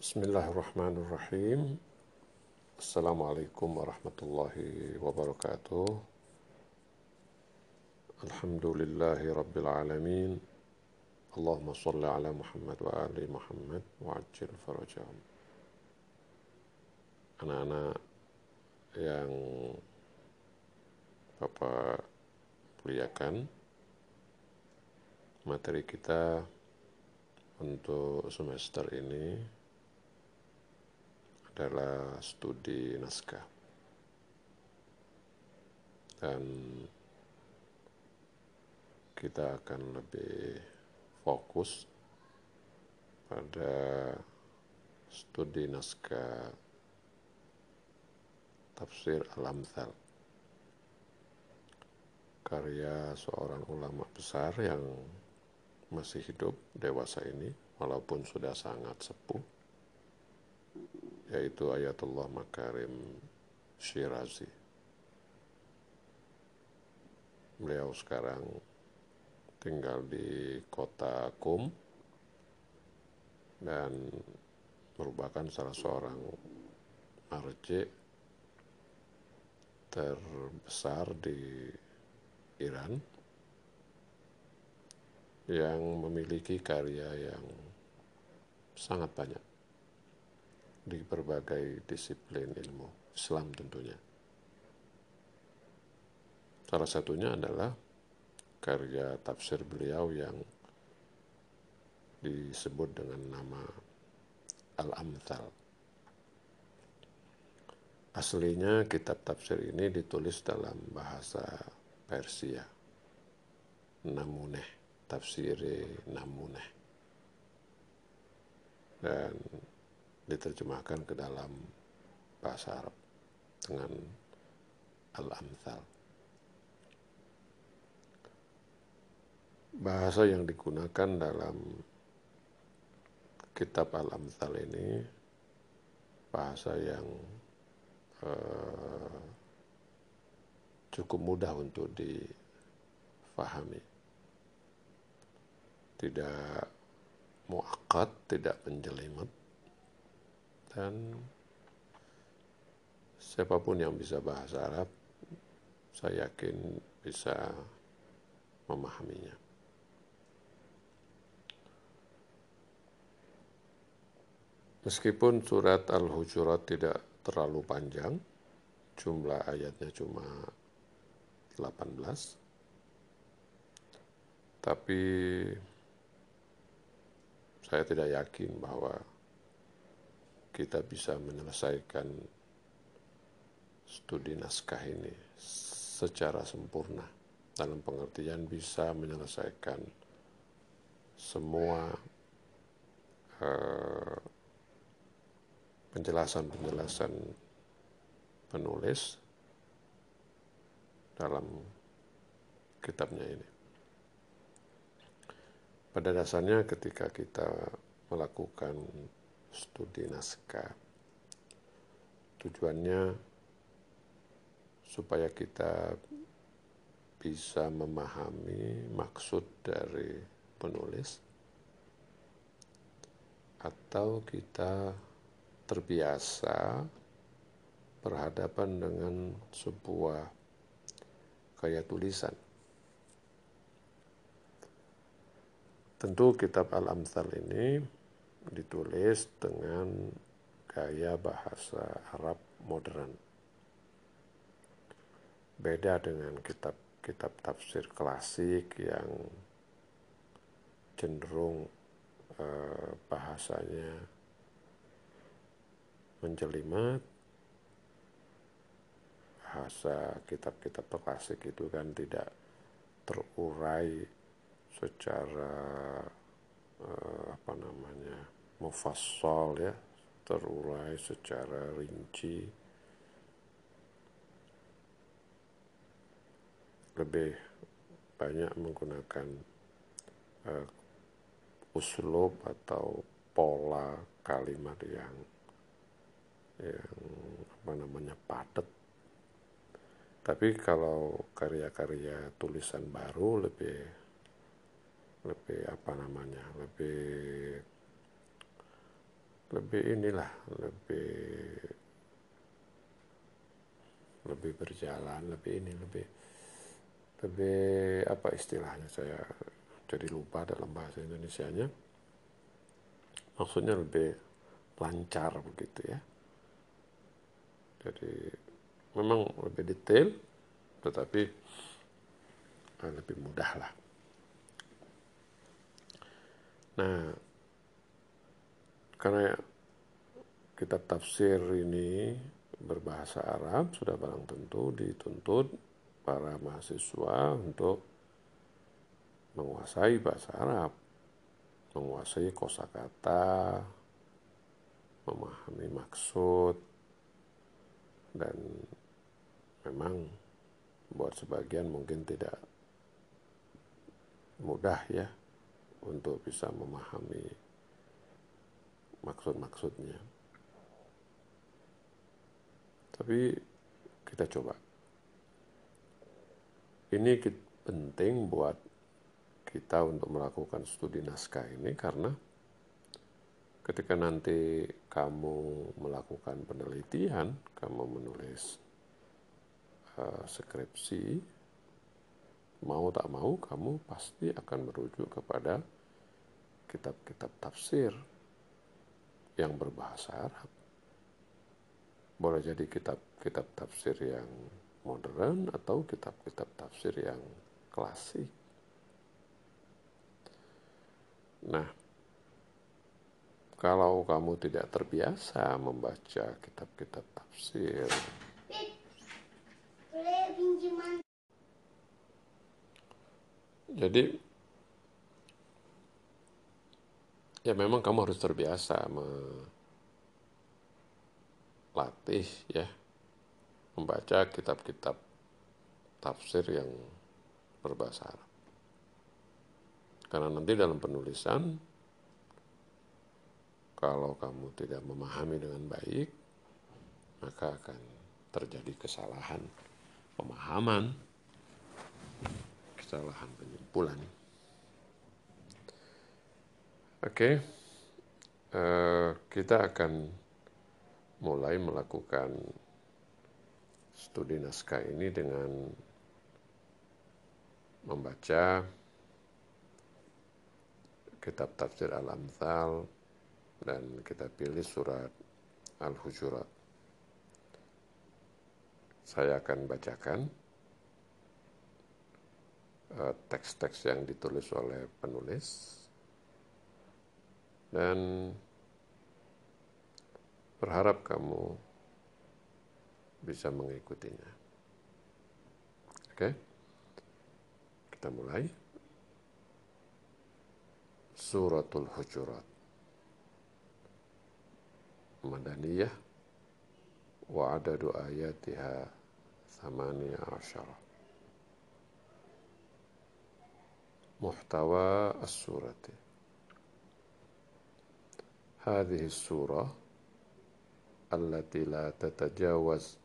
Bismillahirrahmanirrahim. Assalamualaikum warahmatullahi wabarakatuh. Alhamdulillahi rabbil alamin. Allahumma salli ala Muhammad wa ali Muhammad wa ajil farajahum. Anak-anak yang Bapak muliakan, materi kita untuk semester ini adalah studi naskah. Dan kita akan lebih fokus pada studi naskah tafsir Al-Amthal karya seorang ulama besar yang masih hidup dewasa ini walaupun sudah sangat sepuh yaitu Ayatullah Makarim Syirazi. Beliau sekarang tinggal di kota Kum dan merupakan salah seorang marje terbesar di Iran yang memiliki karya yang sangat banyak di berbagai disiplin ilmu Islam tentunya. Salah satunya adalah karya tafsir beliau yang disebut dengan nama Al-Amthal. Aslinya kitab tafsir ini ditulis dalam bahasa Persia. Namuneh, tafsiri Namuneh. Dan diterjemahkan ke dalam bahasa Arab dengan Al-Amthal. Bahasa yang digunakan dalam kitab Al-Amthal ini bahasa yang uh, cukup mudah untuk difahami. Tidak muakat, tidak menjelimet. Dan siapa pun yang bisa bahasa Arab, saya yakin bisa memahaminya. Meskipun surat Al-Hujurat tidak terlalu panjang, jumlah ayatnya cuma 18, tapi saya tidak yakin bahwa kita bisa menyelesaikan studi naskah ini secara sempurna dalam pengertian bisa menyelesaikan semua uh, penjelasan-penjelasan penulis dalam kitabnya ini. Pada dasarnya ketika kita melakukan studi naskah, tujuannya supaya kita bisa memahami maksud dari penulis atau kita terbiasa berhadapan dengan sebuah gaya tulisan. Tentu kitab Al-Amthal ini ditulis dengan gaya bahasa Arab modern. Beda dengan kitab-kitab tafsir klasik yang cenderung eh, bahasanya menjelimet bahasa kitab-kitab klasik itu kan tidak terurai secara eh, apa namanya mufassal ya terurai secara rinci lebih banyak menggunakan uh, uslub atau pola kalimat yang yang apa namanya padat. Tapi kalau karya-karya tulisan baru lebih lebih apa namanya lebih lebih inilah lebih lebih berjalan lebih ini lebih lebih apa istilahnya saya jadi lupa dalam bahasa Indonesia-nya. Maksudnya lebih lancar begitu ya. Jadi memang lebih detail tetapi eh, lebih mudah lah nah karena kitab tafsir ini berbahasa Arab sudah barang tentu dituntut para mahasiswa untuk menguasai bahasa Arab, menguasai kosakata, memahami maksud, dan memang buat sebagian mungkin tidak mudah ya untuk bisa memahami maksud-maksudnya. Tapi kita coba. Ini penting buat kita untuk melakukan studi naskah ini karena ketika nanti kamu melakukan penelitian, kamu menulis uh, skripsi, mau tak mau kamu pasti akan merujuk kepada kitab-kitab tafsir yang berbahasa Arab boleh jadi kitab-kitab tafsir yang modern atau kitab-kitab tafsir yang klasik. Nah, kalau kamu tidak terbiasa membaca kitab-kitab tafsir, jadi ya memang kamu harus terbiasa latih ya membaca kitab-kitab tafsir yang berbahasa Arab. Karena nanti dalam penulisan kalau kamu tidak memahami dengan baik maka akan terjadi kesalahan pemahaman, kesalahan penyimpulan. Oke, okay. uh, eh, kita akan mulai melakukan studi naskah ini dengan membaca kitab tafsir Al-Amthal dan kita pilih surat Al-Hujurat. Saya akan bacakan Eh, teks-teks yang ditulis oleh penulis. Dan berharap kamu bisa mengikutinya. Oke, kita mulai. Suratul Hujurat. Madaniyah. Wa adadu ayatiha 18 محتوى السورة. هذه السورة التي لا تتجاوز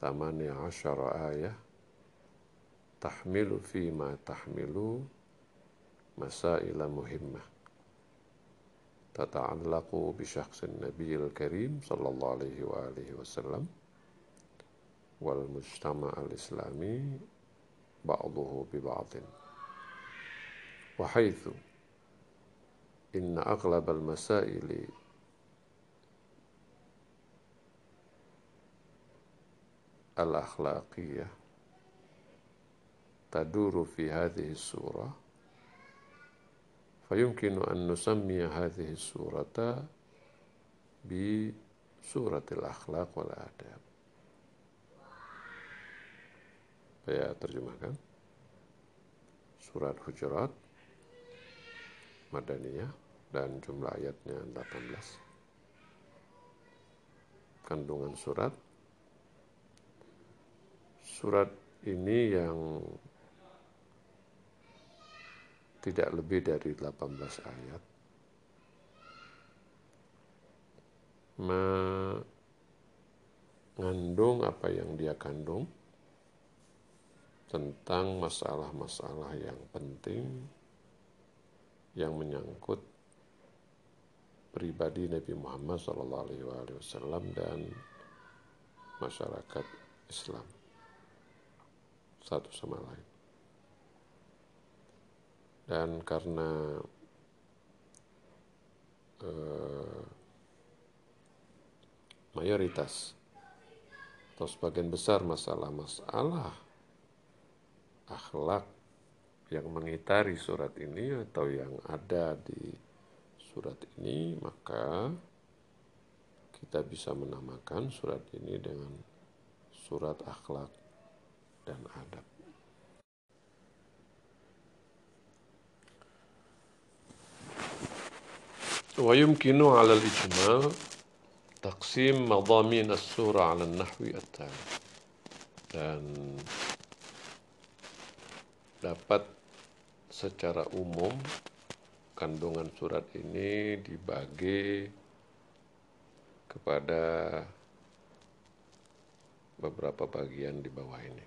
ثمانية عشر آية تحمل فيما تحمل مسائل مهمة تتعلق بشخص النبي الكريم صلى الله عليه وآله وسلم والمجتمع الإسلامي بعضه ببعض. وحيث إن أغلب المسائل الأخلاقية تدور في هذه السورة فيمكن أن نسمي هذه السورة بسورة الأخلاق والآداب. Saya terjemahkan surat Hujurat Madaniyah dan jumlah ayatnya 18. Kandungan surat. Surat ini yang tidak lebih dari 18 ayat. Mengandung apa yang dia kandung tentang masalah-masalah yang penting yang menyangkut pribadi Nabi Muhammad SAW dan masyarakat Islam satu sama lain. Dan karena eh, mayoritas atau sebagian besar masalah-masalah akhlak yang mengitari surat ini atau yang ada di surat ini, maka kita bisa menamakan surat ini dengan surat akhlak dan adab. ويمكن على الإجمال تقسيم مضامين السورة على النحو التالي dan dapat secara umum kandungan surat ini dibagi kepada beberapa bagian di bawah ini.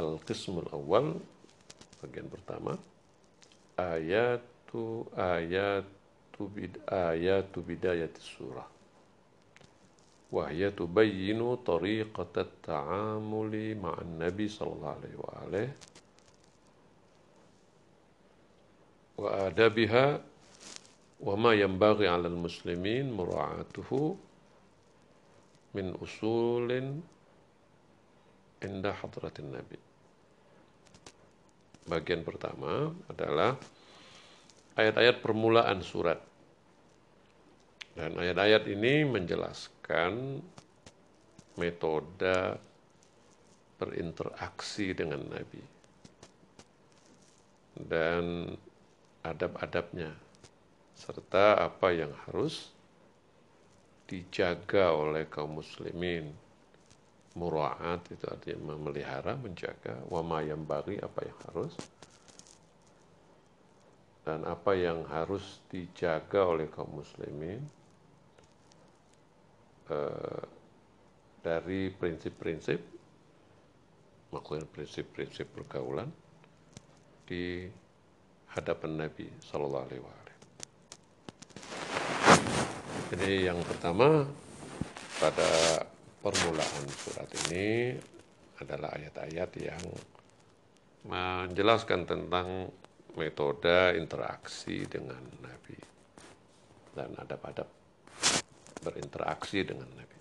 Al-Qismul Awal, bagian pertama, ayatu ayatu bid ayatu bidayati surah. Tariqat at-ta'amuli ma'an Nabi sallallahu alaihi wa alihi wa adabiha wa ma yanbaghi 'ala al-muslimin mura'atuhu min usulin inda hadratin nabi. Bagian pertama adalah ayat-ayat permulaan surat. Dan ayat-ayat ini menjelaskan metode berinteraksi dengan Nabi. Dan adab-adabnya, serta apa yang harus dijaga oleh kaum muslimin. Mura'at itu artinya memelihara, menjaga. Wama yang bagi apa yang harus. Dan apa yang harus dijaga oleh kaum muslimin eh, dari prinsip-prinsip, maksudnya prinsip-prinsip pergaulan di hadapan Nabi Sallallahu Alaihi Wasallam. Jadi yang pertama pada permulaan surat ini adalah ayat-ayat yang menjelaskan tentang metode interaksi dengan Nabi dan adab-adab berinteraksi dengan Nabi.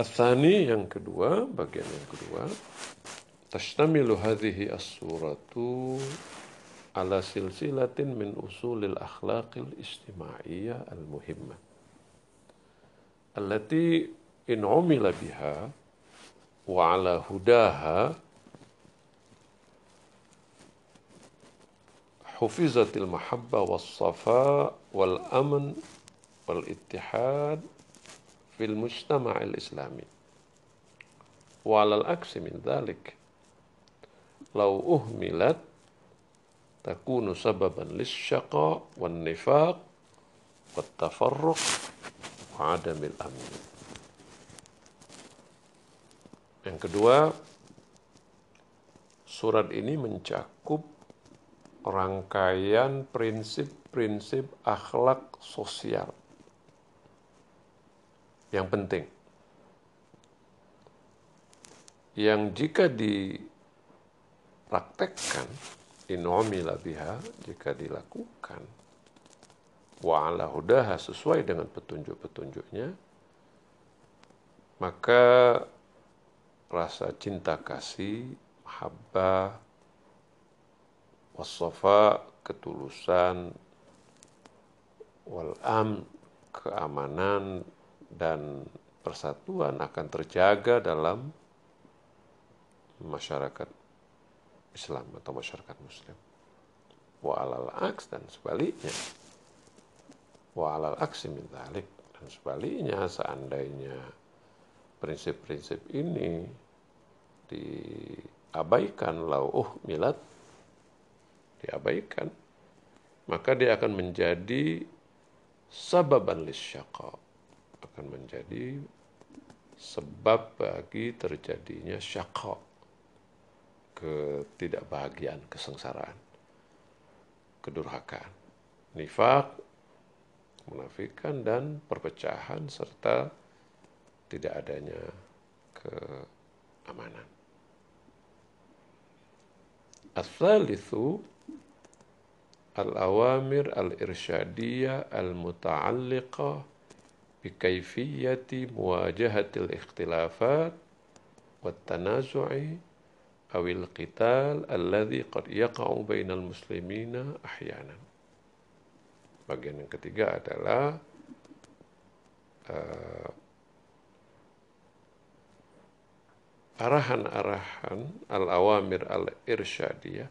Asani yang kedua, bagian yang kedua, تشتمل هذه السورة على سلسلة من أصول الأخلاق الاجتماعية المهمة التي إن عمل بها وعلى هداها حفظت المحبة والصفاء والأمن wal ittihad fil mujtama' al-islami walal aksi min dhalik. Law uhmilat takunu sababan lis syaqa wan nifaq wat tafarruq wa adamil amn yang kedua surat ini mencakup rangkaian prinsip-prinsip akhlak sosial yang penting. Yang jika di praktekkan inomila biha jika dilakukan wa ala hudaha sesuai dengan petunjuk-petunjuknya maka rasa cinta kasih mahabbah wasofa ketulusan wal am keamanan dan persatuan akan terjaga dalam masyarakat Islam atau masyarakat Muslim. Wa alal aks dan sebaliknya. Wa alal aksi min dan sebaliknya seandainya prinsip-prinsip ini diabaikan lauh milat diabaikan maka dia akan menjadi sababan lisyaqa akan menjadi sebab bagi terjadinya syaqa ketidakbahagiaan, kesengsaraan. kedurhakaan. Nifak, menafikan dan perpecahan serta tidak adanya keamanan. Al-thalithu al-awamir al-irsyadiyah al-muta'alliqah bikaifiyati muwajahatil ikhtilafat wat tanazu'i awil qital alladhi qad yaqa'u bainal muslimina ahyanan. Bagian yang ketiga adalah uh, arahan-arahan al-awamir al-irsyadiyah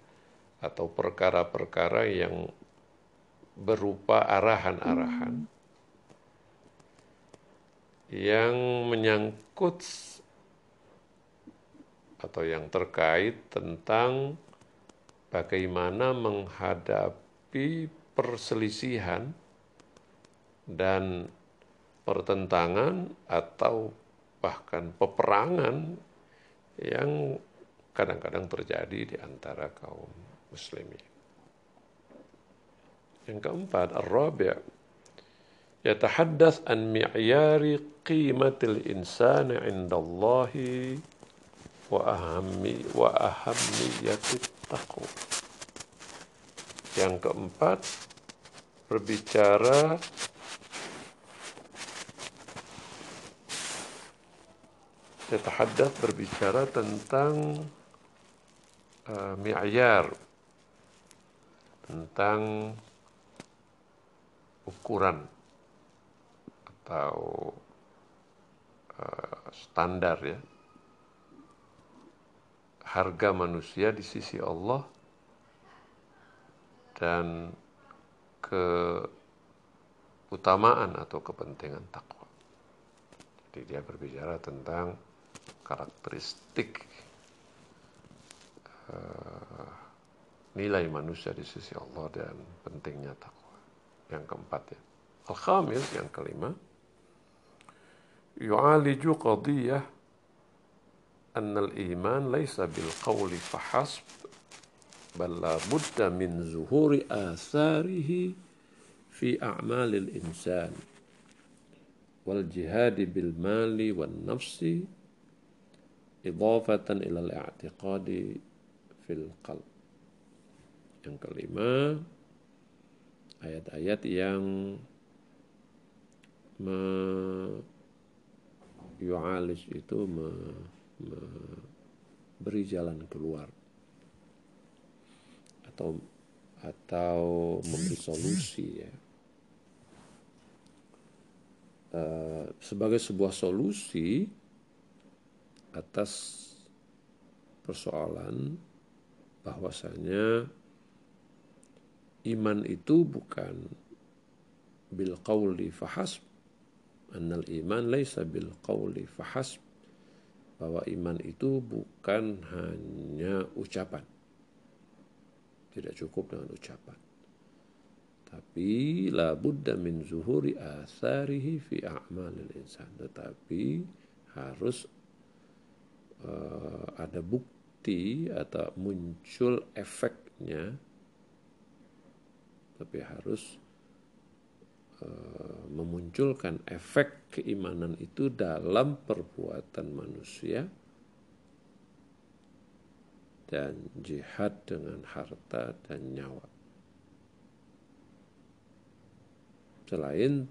atau perkara-perkara yang berupa arahan-arahan hmm yang menyangkut atau yang terkait tentang bagaimana menghadapi perselisihan dan pertentangan atau bahkan peperangan yang kadang-kadang terjadi di antara kaum muslimin. Yang keempat, ar-rabi' yatahaddath an mi'yari qimatil wa ahammi wa. Yang keempat berbicara Yatahaddath berbicara tentang uh, mi'yar tentang ukuran atau uh, standar ya harga manusia di sisi Allah dan keutamaan atau kepentingan takwa. Jadi dia berbicara tentang karakteristik uh, nilai manusia di sisi Allah dan pentingnya takwa. Yang keempat ya. Al-khamis yang kelima yu'aliju qadiyah أن الإيمان ليس بالقول فحسب بل لا بد من ظهور آثاره في أعمال الإنسان والجهاد بالمال والنفس إضافة إلى الاعتقاد في القلب. yang kelima ayat-ayat yang me yu'alis itu me beri jalan keluar. Atau atau memberi solusi ya. Uh, sebagai sebuah solusi atas persoalan bahwasanya iman itu bukan bil qawli fahasb annal iman laisa bil qawli fahasb bahwa iman itu bukan hanya ucapan. Tidak cukup dengan ucapan. Tapi la buddha min zuhuri asarihi fi a'malil insan. Tetapi harus uh, ada bukti atau muncul efeknya. Tapi harus memunculkan efek keimanan itu dalam perbuatan manusia dan jihad dengan harta dan nyawa. Selain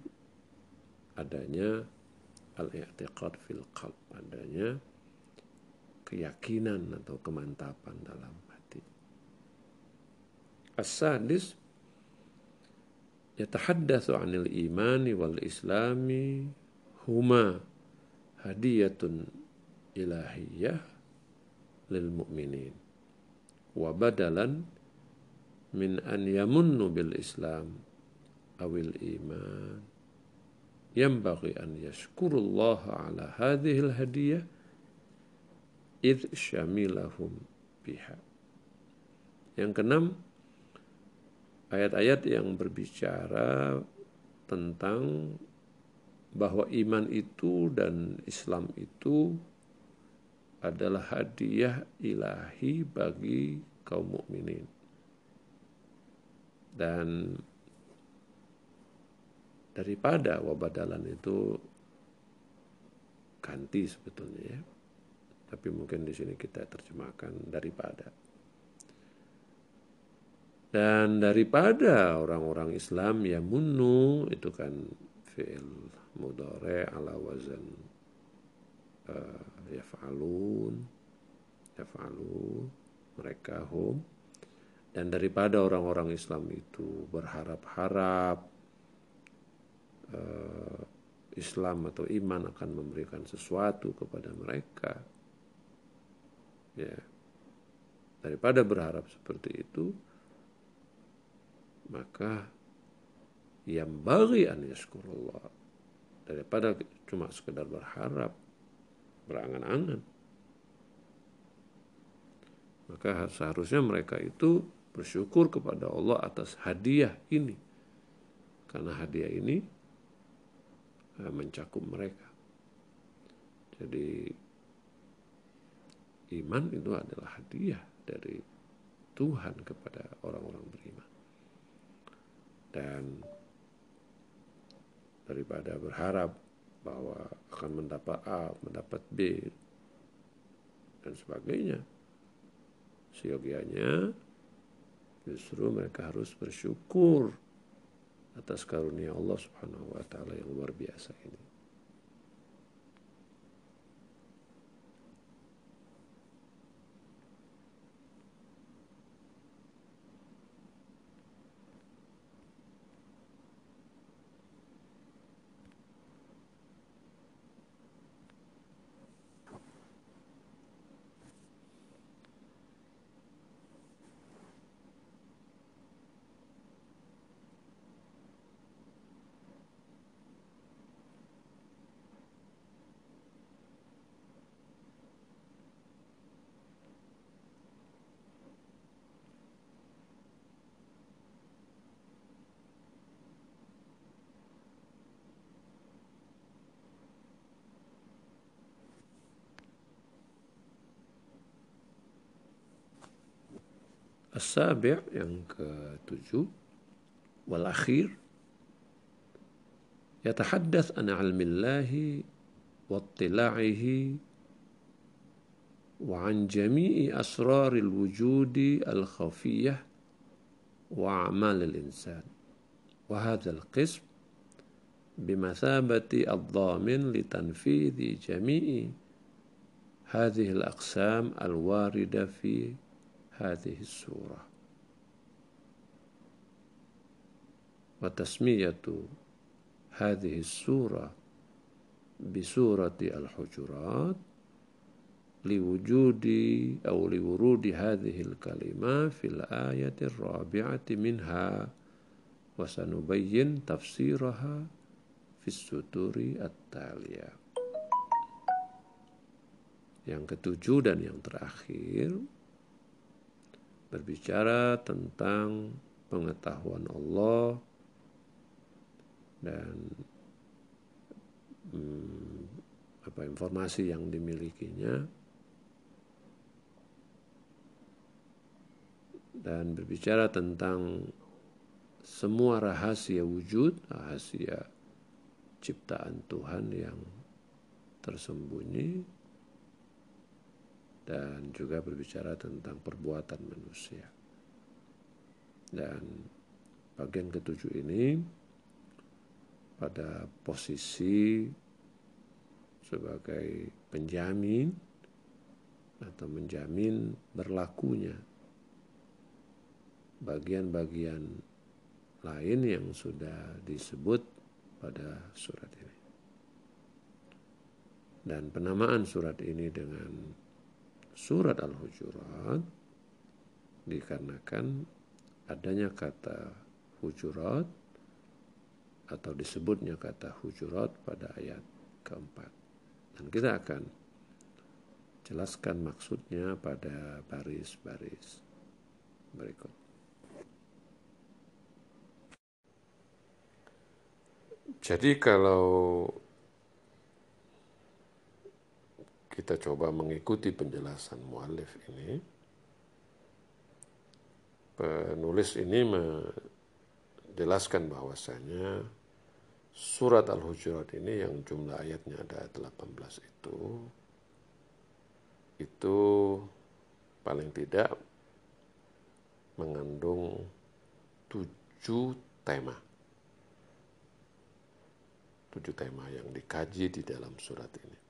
adanya al-i'tiqad fil qalb, adanya keyakinan atau kemantapan dalam hati. As-sadis yatahaddatsu 'anil imani wal islami huma hadiyatun ilahiyah lil mu'minin. Wa badalan min an yamunnu bil islam awil iman. Yanbaghi an yashkurullaha ala hadhihi al hadiyah id syamilahum biha. Yang keenam ayat-ayat yang berbicara tentang bahwa iman itu dan Islam itu adalah hadiah ilahi bagi kaum mukminin Dan daripada wabadalan itu ganti sebetulnya ya. Tapi mungkin di sini kita terjemahkan daripada. Dan daripada orang-orang Islam ya munu itu kan fi'il mudore ala wazan uh, yaf'alun yaf'alu mereka hum. Dan daripada orang-orang Islam itu berharap-harap uh, Islam atau iman akan memberikan sesuatu kepada mereka ya. Daripada berharap seperti itu maka yang bagi an yaskurullah daripada cuma sekedar berharap berangan-angan. Maka seharusnya mereka itu bersyukur kepada Allah atas hadiah ini. Karena hadiah ini eh, mencakup mereka. Jadi iman itu adalah hadiah dari Tuhan kepada orang-orang beriman dan daripada berharap bahwa akan mendapat A, mendapat B dan sebagainya. Seyogianya justru mereka harus bersyukur atas karunia Allah Subhanahu wa taala yang luar biasa ini. السابع yang ketujuh والأخير يتحدث عن علم الله واطلاعه وعن جميع أسرار الوجود الخفية وأعمال الإنسان. وهذا القسم بمثابة الضامن لتنفيذ جميع هذه الأقسام الواردة في هذه السورة وتسمية هذه السورة بسورة الحجرات لوجود أو لورود هذه الكلمة في الآية الرابعة منها وسنبين تفسيرها في السطور التالية Yang ketujuh dan yang terakhir berbicara tentang pengetahuan Allah dan hmm, apa informasi yang dimilikinya. Dan berbicara tentang semua rahasia wujud, rahasia ciptaan Tuhan yang tersembunyi dan juga berbicara tentang perbuatan manusia. Dan bagian ketujuh ini pada posisi sebagai penjamin atau menjamin berlakunya bagian-bagian lain yang sudah disebut pada surat ini. Dan penamaan surat ini dengan surat Al-Hujurat dikarenakan adanya kata hujurat atau disebutnya kata hujurat pada ayat keempat. Dan kita akan jelaskan maksudnya pada baris-baris berikut. Jadi kalau kita coba mengikuti penjelasan mualif ini, penulis ini jelaskan bahwasanya surat Al-Hujurat ini yang jumlah ayatnya ada 18 itu itu paling tidak mengandung tujuh tema. Tujuh tema yang dikaji di dalam surat ini.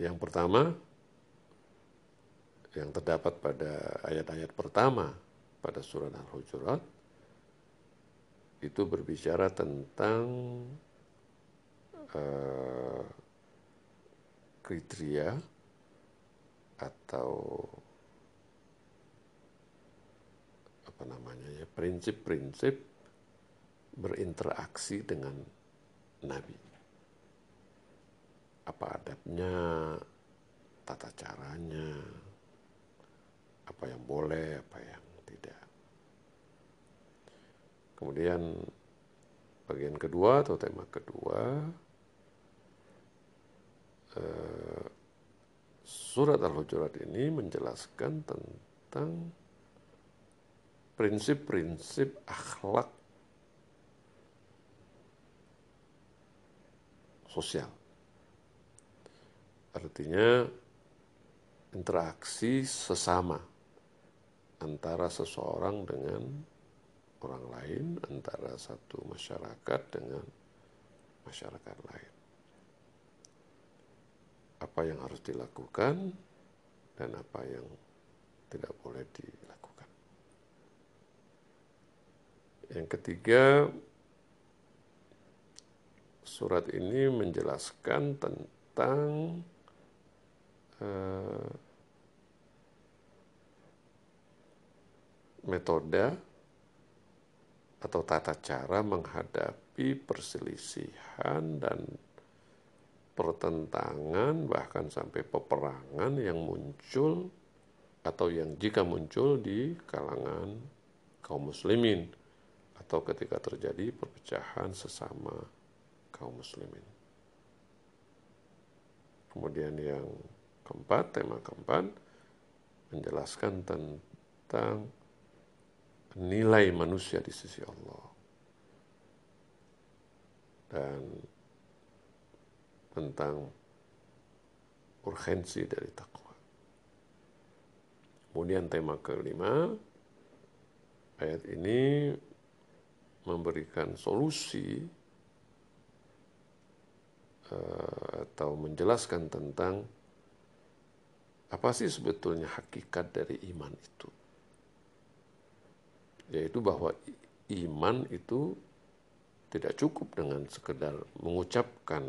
Yang pertama, yang terdapat pada ayat-ayat pertama pada surat Al-Hujurat, itu berbicara tentang uh, kriteria atau apa namanya ya prinsip-prinsip berinteraksi dengan Nabi. Apa adabnya, tata caranya, apa yang boleh, apa yang tidak. Kemudian bagian kedua atau tema kedua eh, surat Al-Hujurat ini menjelaskan tentang prinsip-prinsip akhlak sosial. Artinya interaksi sesama antara seseorang dengan orang lain, antara satu masyarakat dengan masyarakat lain apa yang harus dilakukan dan apa yang tidak boleh dilakukan. Yang ketiga, surat ini menjelaskan tentang uh, metode atau tata cara menghadapi perselisihan dan pertentangan bahkan sampai peperangan yang muncul atau yang jika muncul di kalangan kaum muslimin atau ketika terjadi perpecahan sesama kaum muslimin. Kemudian yang keempat, tema keempat menjelaskan tentang nilai manusia di sisi Allah. Dan tentang urgensi dari takwa. Kemudian tema kelima, ayat ini memberikan solusi uh, atau menjelaskan tentang apa sih sebetulnya hakikat dari iman itu. Yaitu bahwa iman itu tidak cukup dengan sekedar mengucapkan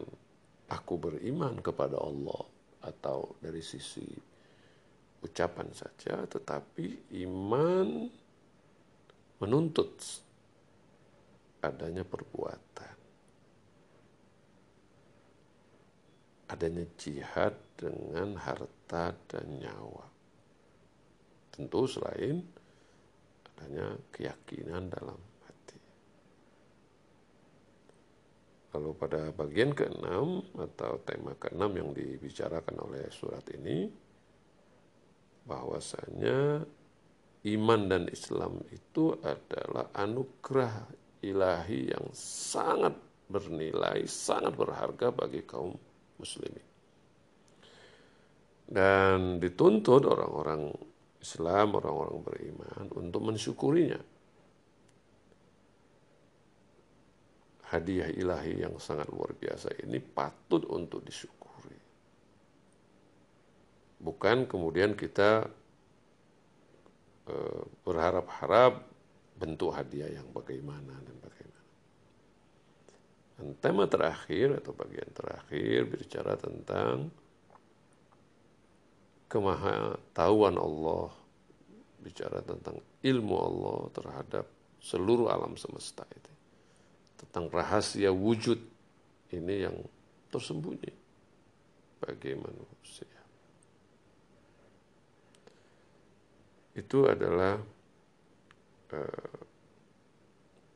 aku beriman kepada Allah atau dari sisi ucapan saja, tetapi iman menuntut adanya perbuatan. Adanya jihad dengan harta dan nyawa. Tentu selain adanya keyakinan dalam Lalu pada bagian keenam atau tema keenam yang dibicarakan oleh surat ini, bahwasanya iman dan Islam itu adalah anugerah ilahi yang sangat bernilai, sangat berharga bagi kaum muslimin. Dan dituntut orang-orang Islam, orang-orang beriman untuk mensyukurinya hadiah ilahi yang sangat luar biasa ini patut untuk disyukuri. Bukan kemudian kita e, berharap-harap bentuk hadiah yang bagaimana dan bagaimana. Dan tema terakhir atau bagian terakhir berbicara tentang kemahatauan Allah, bicara tentang ilmu Allah terhadap seluruh alam semesta itu tentang rahasia wujud ini yang tersembunyi bagi manusia. Itu adalah uh,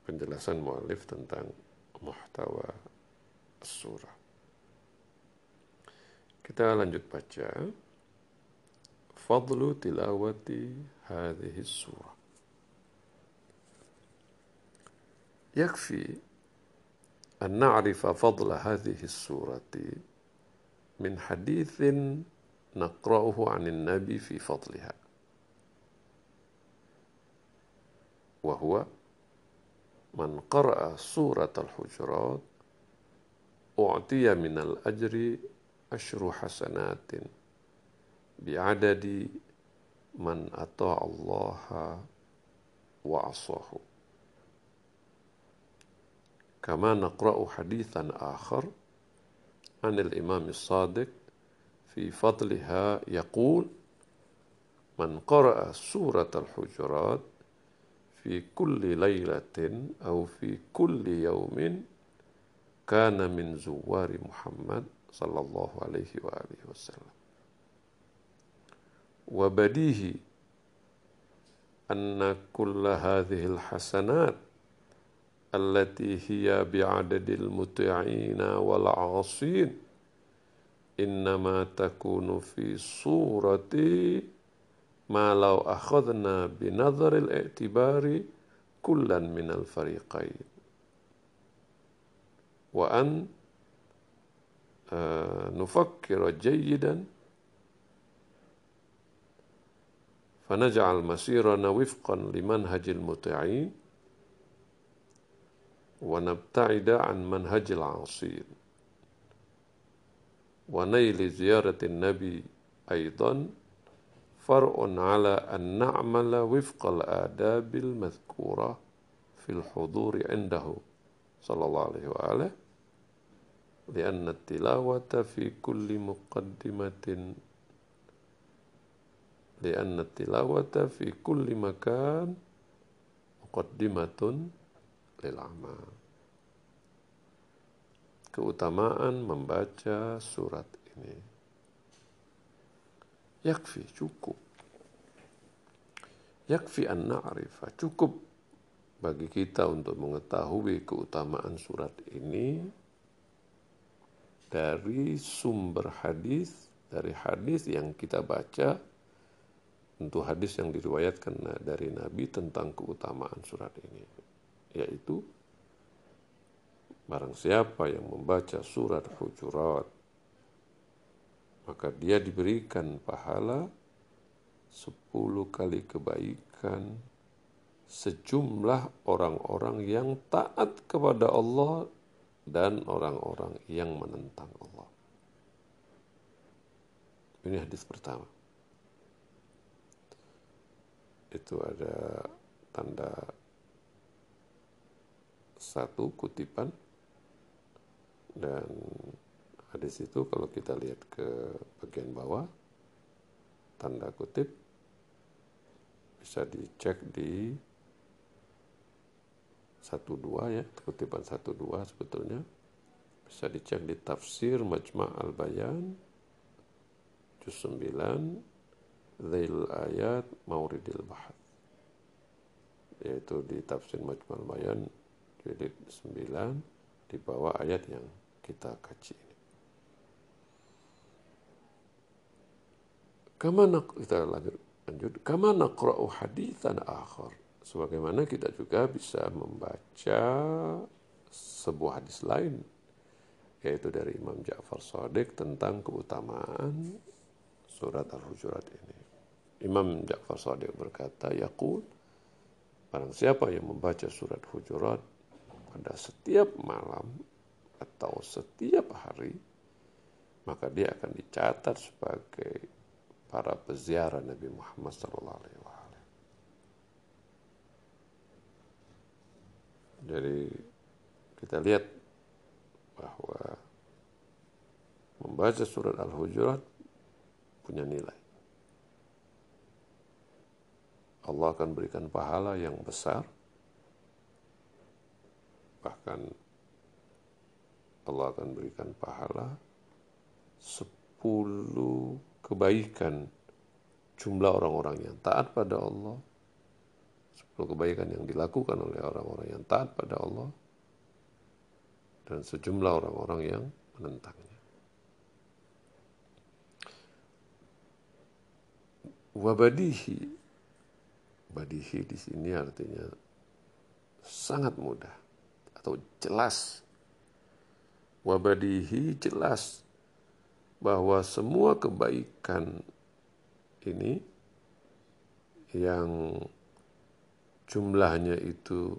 penjelasan mualif tentang محتوى الصورة Kita lanjut baca. Fadlu tilawati hadhihi surah. يكفي أن نعرف فضل هذه السورة من حديث نقرأه عن النبي في فضلها وهو من قرأ سورة الحجرات أعطي من الأجر عشر حسنات بعدد من أطاع الله وعصاه. كما نقرأ حديثا آخر عن الإمام الصادق في فضلها يقول من قرأ سورة الحجرات في كل ليلة أو في كل يوم كان من زوار محمد صلى الله عليه وآله وسلم. وبديه أن كل هذه الحسنات التي هي بعدد المطيعين والعاصين إنما تكون في صورة ما لو أخذنا بنظر الاعتبار كلا من الفريقين. وأن آه، نفكر جيدا فنجعل مسيرنا وفقا لمنهج المطيعين ونبتعد عن منهج العاصين. ونيل زيارة النبي أيضا فرع على أن نعمل وفق الآداب المذكورة في الحضور عنده صلى الله عليه وآله لأن التلاوة في كل مقدمة لأن التلاوة في كل مكان مقدمة للأعمال keutamaan membaca surat ini. Yakfi, cukup. Yakfi an na'rifa, cukup bagi kita untuk mengetahui keutamaan surat ini dari sumber hadis, dari hadis yang kita baca, tentu hadis yang diriwayatkan dari Nabi tentang keutamaan surat ini, yaitu Barang siapa yang membaca surat Hujurat, maka dia diberikan pahala sepuluh kali kebaikan sejumlah orang-orang yang taat kepada Allah dan orang-orang yang menentang Allah. Ini hadis pertama. Itu ada tanda satu kutipan dan hadis itu kalau kita lihat ke bagian bawah, tanda kutip, bisa dicek di satu dua ya, kutipan satu dua sebetulnya. Bisa dicek di tafsir Majma' al-Bayan, juz 9, Zail Ayat Mauridil Bahad. Yaitu di tafsir Majma' al-Bayan, jilid 9, di bawah ayat yang kita kaji ini. Kama kita lanjut, lanjut. Kama naqra'u hadithan akhar. Sebagaimana kita juga bisa membaca sebuah hadis lain yaitu dari Imam Ja'far Sadiq tentang keutamaan surat Al-Hujurat ini. Imam Ja'far Sadiq berkata, Yaqul, barang siapa yang membaca surat Hujurat pada setiap malam atau setiap hari, maka dia akan dicatat sebagai para peziarah Nabi Muhammad sallallahu alaihi wasallam. Jadi kita lihat bahwa membaca surat Al-Hujurat punya nilai. Allah akan berikan pahala yang besar bahkan Allah akan berikan pahala sepuluh kebaikan jumlah orang-orang yang taat pada Allah sepuluh kebaikan yang dilakukan oleh orang-orang yang taat pada Allah dan sejumlah orang-orang yang menentangnya. Wabadihi, badihi di sini artinya sangat mudah atau jelas. Wabadihi jelas bahwa semua kebaikan ini yang jumlahnya itu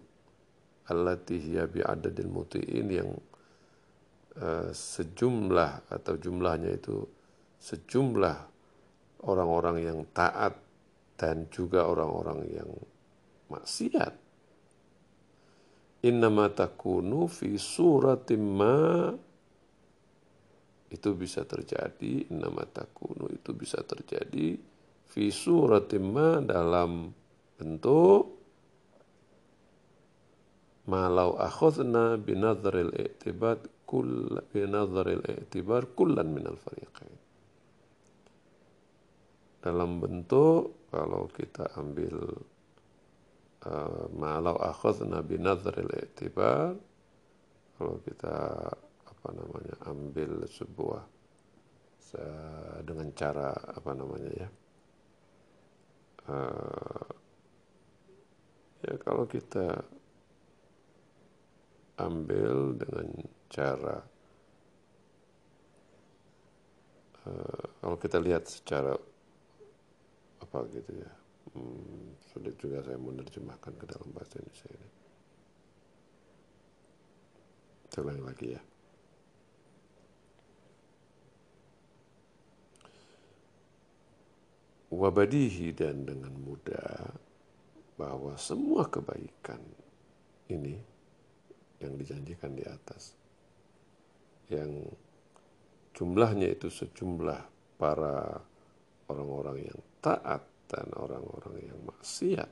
allati hiya bi'adadil muti'in yang uh, sejumlah atau jumlahnya itu sejumlah orang-orang yang taat dan juga orang-orang yang maksiat. Innama takunu fi suratim ma itu bisa terjadi innama takunu itu bisa terjadi fi suratim ma dalam bentuk malau akhadna binadharil i'tibar kull binadharil i'tibar kullan minal fariqain. Dalam bentuk kalau kita ambil uh, malau akhadna binadharil i'tibar kalau kita apa namanya ambil sebuah dengan cara apa namanya ya uh, ya kalau kita ambil dengan cara uh, kalau kita lihat secara apa gitu ya hmm, sulit juga saya menerjemahkan ke dalam bahasa Indonesia ini. Saya lagi ya wabadihi dan dengan mudah bahwa semua kebaikan ini yang dijanjikan di atas. Yang jumlahnya itu sejumlah para orang-orang yang taat dan orang-orang yang maksiat.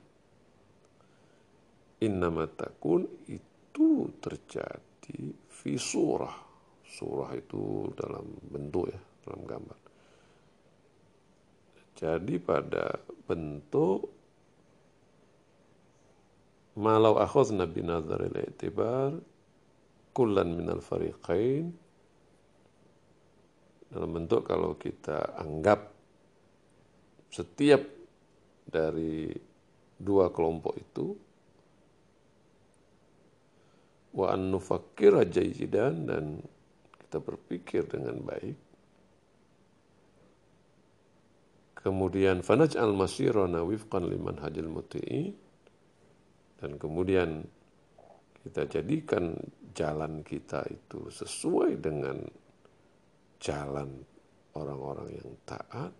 Innama takun itu terjadi fi surah. Surah itu dalam bentuk ya, dalam gambar. Jadi pada bentuk malau akhadna binadharil i'tibar kullan minal fariqain. Dalam bentuk kalau kita anggap setiap dari dua kelompok itu wa an nufakkira dan kita berpikir dengan baik kemudian fanaj al masirana wifqan liman hajil muti'in. Dan kemudian kita jadikan jalan kita itu sesuai dengan jalan orang-orang yang taat.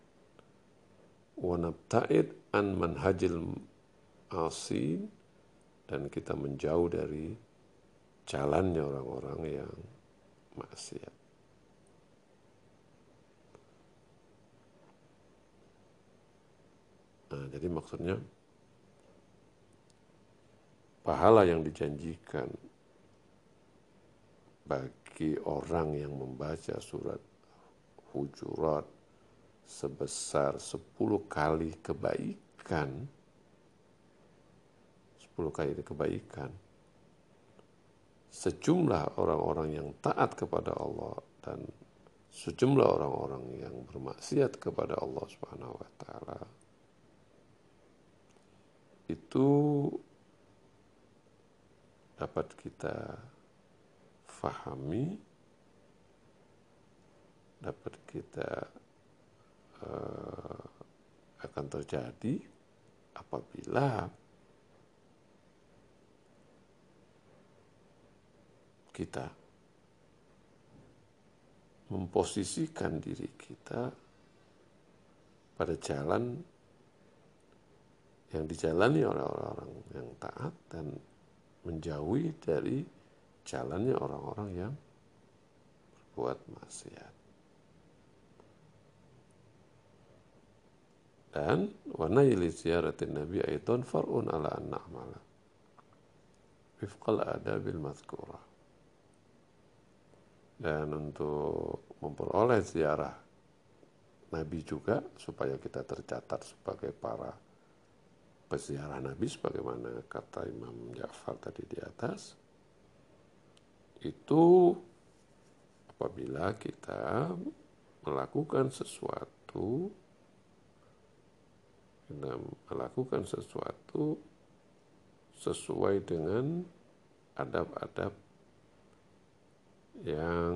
Wanabta'id an manhajil asin. Dan kita menjauh dari jalannya orang-orang yang maksiat. Nah, jadi maksudnya pahala yang dijanjikan bagi orang yang membaca surat Hujurat sebesar 10 kali kebaikan 10 kali kebaikan sejumlah orang-orang yang taat kepada Allah dan sejumlah orang-orang yang bermaksiat kepada Allah Subhanahu wa taala itu dapat kita fahami, dapat kita uh, akan terjadi apabila kita memposisikan diri kita pada jalan yang dijalani oleh orang-orang yang taat dan menjauhi dari jalannya orang-orang yang berbuat maksiat. Dan warna ili ziyaratin Nabi aiton far'un ala an na'mala. Wifqal adabil mazkurah. Dan untuk memperoleh ziarah Nabi juga supaya kita tercatat sebagai para peziarah Nabi sebagaimana kata Imam Ja'far tadi di atas itu apabila kita melakukan sesuatu kita melakukan sesuatu sesuai dengan adab-adab yang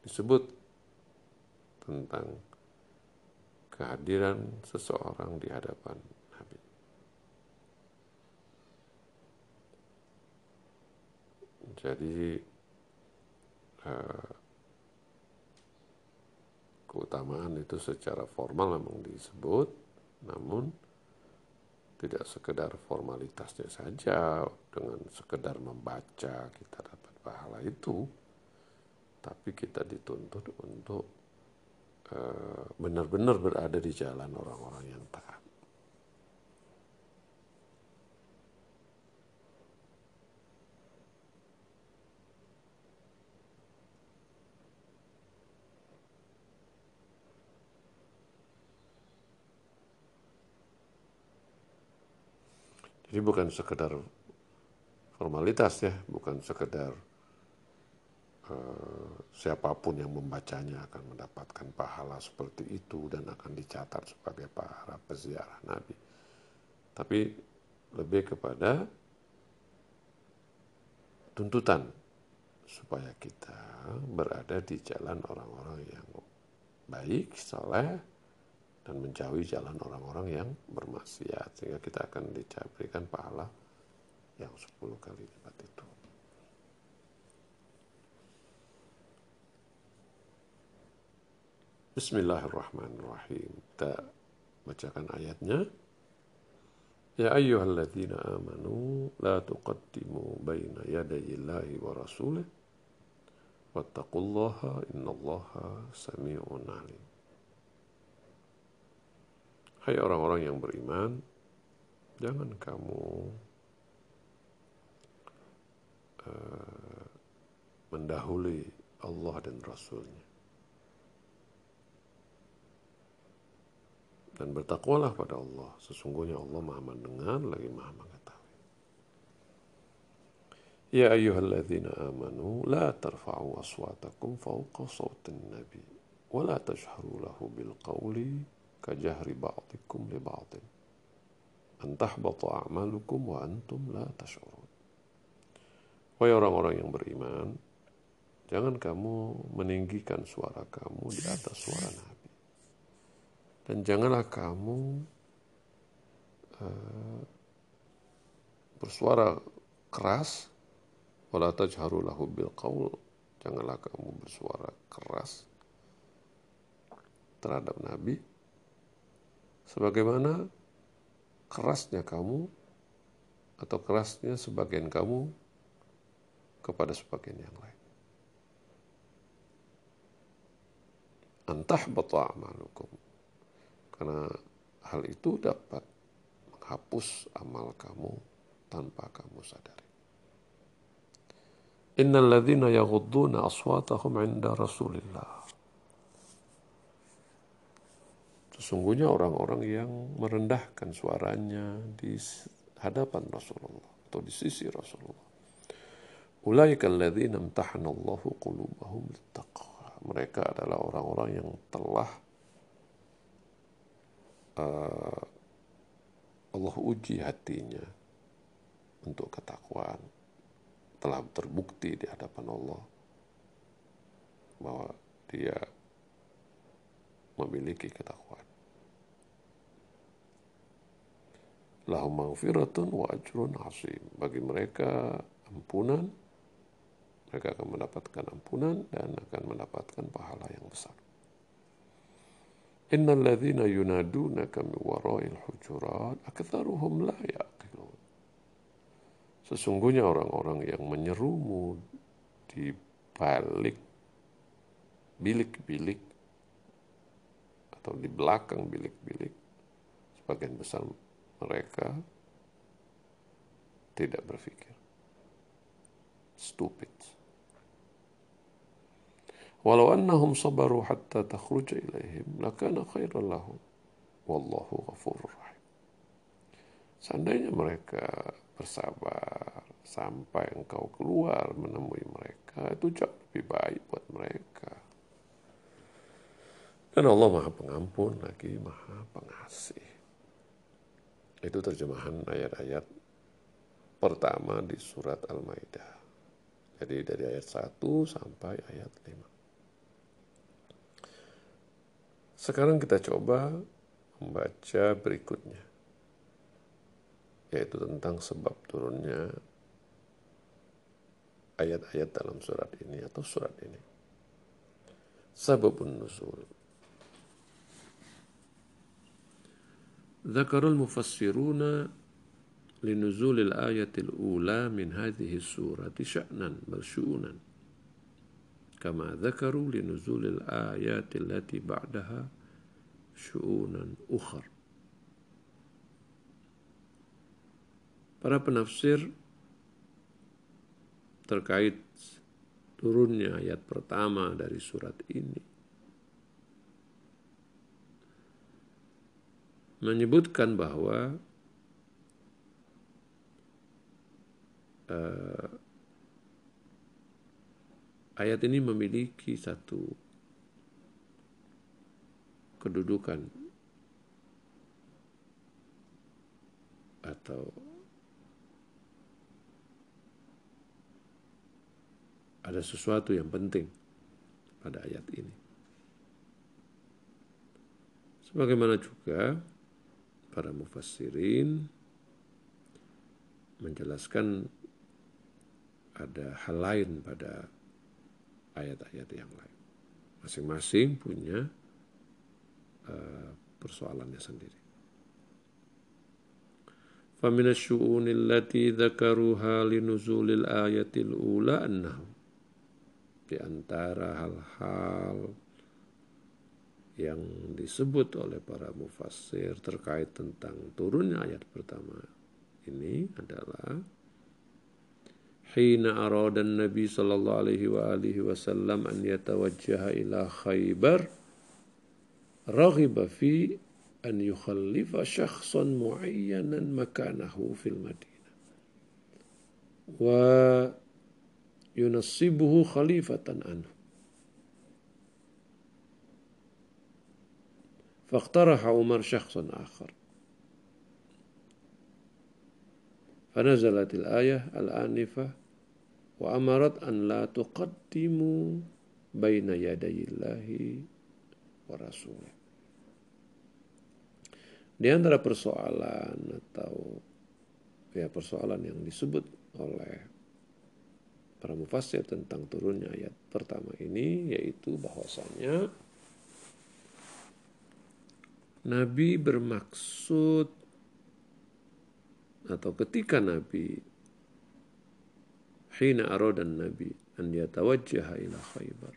disebut tentang kehadiran seseorang di hadapan Nabi. Jadi eh, keutamaan itu secara formal memang disebut, namun tidak sekedar formalitasnya saja dengan sekedar membaca kita dapat pahala itu tapi kita dituntut untuk uh, benar-benar berada di jalan orang-orang yang taat. Jadi bukan sekedar formalitas ya, bukan sekedar Eh, siapa pun yang membacanya akan mendapatkan pahala seperti itu dan akan dicatat sebagai para peziarah Nabi. Tapi lebih kepada tuntutan supaya kita berada di jalan orang-orang yang baik, saleh, dan menjauhi jalan orang-orang yang bermaksiat sehingga kita akan diberikan pahala yang 10 kali lipat itu. Bismillahirrahmanirrahim. Kita bacakan ayatnya. Ya ayyuhalladzina amanu la tuqaddimu baina yadayillahi wa rasulih wattaqullaha innallaha sami'un alim. Hai orang-orang yang beriman, jangan kamu uh, mendahului Allah dan Rasulnya. dan bertakwalah pada Allah. Sesungguhnya Allah Maha mendengar lagi Maha mengetahui. Ya ayyuhalladzina amanu la tarfa'u aswatakum fawqa sawtin nabi tajharu lahu bil qawli kajahri ba'dikum li ba'din an tahbata a'malukum wa antum la tash'urun. Wahai orang-orang yang beriman, jangan kamu meninggikan suara kamu di atas suara Nabi. Dan janganlah kamu uh, bersuara keras wala tajharu lahu bil qaul janganlah kamu bersuara keras terhadap nabi sebagaimana kerasnya kamu atau kerasnya sebagian kamu kepada sebagian yang lain antah bata amalukum karena hal itu dapat menghapus amal kamu tanpa kamu sadari. Innal ladzina yaghudduna aswatahum 'inda Rasulillah. Sesungguhnya orang-orang yang merendahkan suaranya di hadapan Rasulullah atau di sisi Rasulullah. Mereka adalah orang-orang yang telah uh, Allah uji hatinya untuk ketakwaan telah terbukti di hadapan Allah bahwa dia memiliki ketakwaan. Lahum maghfiratun wa ajrun asim. Bagi mereka ampunan, mereka akan mendapatkan ampunan dan akan mendapatkan pahala yang besar. Innal ladzina yunadunaka min wara'il hujurat aktsaruhum la yaqilun. Sesungguhnya orang-orang yang menyerumu di balik bilik-bilik atau di belakang bilik-bilik sebagian besar mereka tidak berpikir stupid Walau annahum sabaru hatta takhruja ilaihim lakana khairan lahum. Wallahu ghafurur rahim. Seandainya mereka bersabar sampai engkau keluar menemui mereka, itu jauh lebih baik buat mereka. Dan Allah Maha Pengampun lagi Maha Pengasih. Itu terjemahan ayat-ayat pertama di surat Al-Maidah. Jadi dari ayat 1 sampai ayat 5. Sekarang kita coba membaca berikutnya. Yaitu tentang sebab turunnya ayat-ayat dalam surat ini atau surat ini. Sababun nuzul. ذكر المفسرون لنزول الآية الأولى من هذه السورة شأنا بل شؤونا. كما ذكروا لنزول الآيات التي بعدها شؤونا أخر. Para penafsir terkait turunnya ayat pertama dari surat ini menyebutkan bahwa uh, ayat ini memiliki satu kedudukan atau ada sesuatu yang penting pada ayat ini. Sebagaimana juga para mufassirin menjelaskan ada hal lain pada ayat-ayat yang lain. Masing-masing punya uh, persoalannya sendiri. فمن الشؤون التي ذكروها لنزول الآية الأولى أنه di antara hal-hal yang disebut oleh para mufassir terkait tentang turunnya ayat pertama ini adalah Hina arada Nabi sallallahu alaihi wa alihi wasallam an yatawajjaha ila Khaybar raghiba fi an yukhallifa syakhsan muayyanan makanahu fil Madinah. Wa yunassibuhu khalifatan anhu فاقترح عمر شخصا آخر فنزلت الآية الآنفة وأمرت أن لا تقدموا بين يدي الله ورسوله Di antara persoalan atau ya persoalan yang disebut oleh para mufassir tentang turunnya ayat pertama ini yaitu bahwasanya Nabi bermaksud atau ketika Nabi hina aradan Nabi an yatawajjaha ila Khaybar.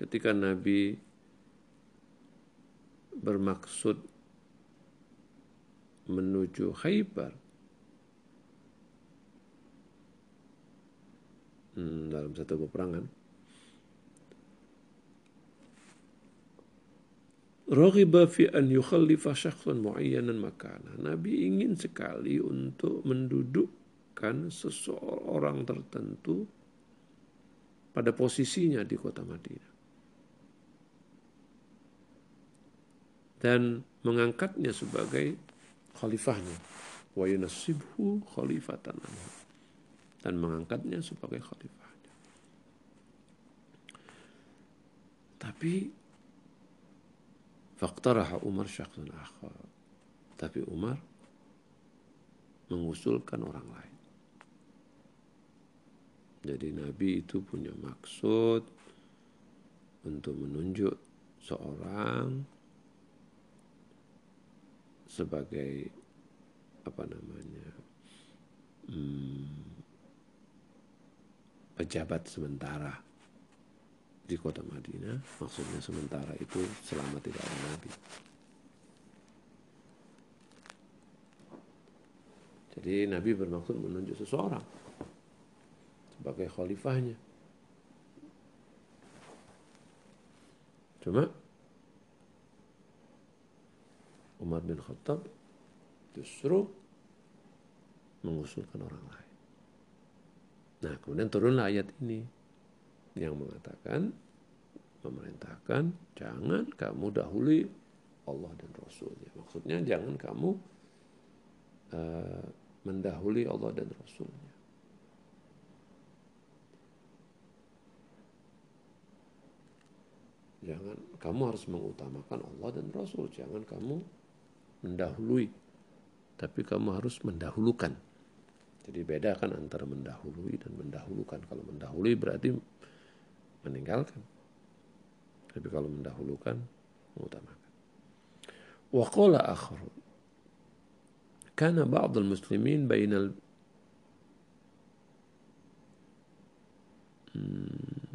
Ketika Nabi bermaksud menuju Khaybar. Hmm, dalam satu peperangan Raghiba fi an yukhallifa syakhsan muayyanan makana. Nabi ingin sekali untuk mendudukkan seseorang tertentu pada posisinya di kota Madinah. Dan mengangkatnya sebagai khalifahnya. Wa yunasibhu khalifatan Dan mengangkatnya sebagai khalifahnya. Tapi Faktaraha Umar syakhsan akhar. Tapi Umar mengusulkan orang lain. Jadi Nabi itu punya maksud untuk menunjuk seorang sebagai apa namanya hmm, pejabat sementara di kota Madinah maksudnya sementara itu selama tidak ada Nabi. Jadi Nabi bermaksud menunjuk seseorang sebagai khalifahnya. Cuma Umar bin Khattab justru mengusulkan orang lain. Nah, kemudian turunlah ayat ini yang mengatakan memerintahkan jangan kamu dahului Allah dan Rasulnya. Maksudnya jangan kamu uh, mendahului Allah dan Rasulnya. Jangan kamu harus mengutamakan Allah dan Rasul. Jangan kamu mendahului, tapi kamu harus mendahulukan. Jadi beda kan antara mendahului dan mendahulukan. Kalau mendahului berarti meninggalkan. Tapi kalau mendahulukan, mengutamakan. Wa qala akharun. Kana ba'd al-muslimin bainal hmm,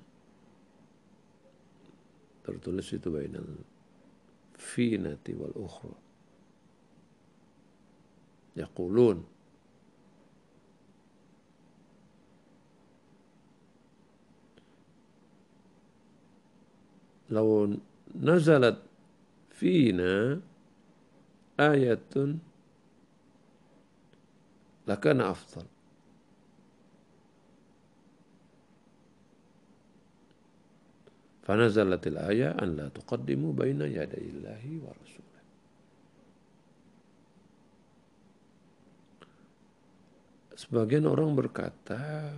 tertulis itu bainal finati wal ukhra yaqulun لو نزلت فينا آية لكان أفضل فنزلت الآية أن لا تقدموا بين يدي الله ورسوله Sebagian orang berkata,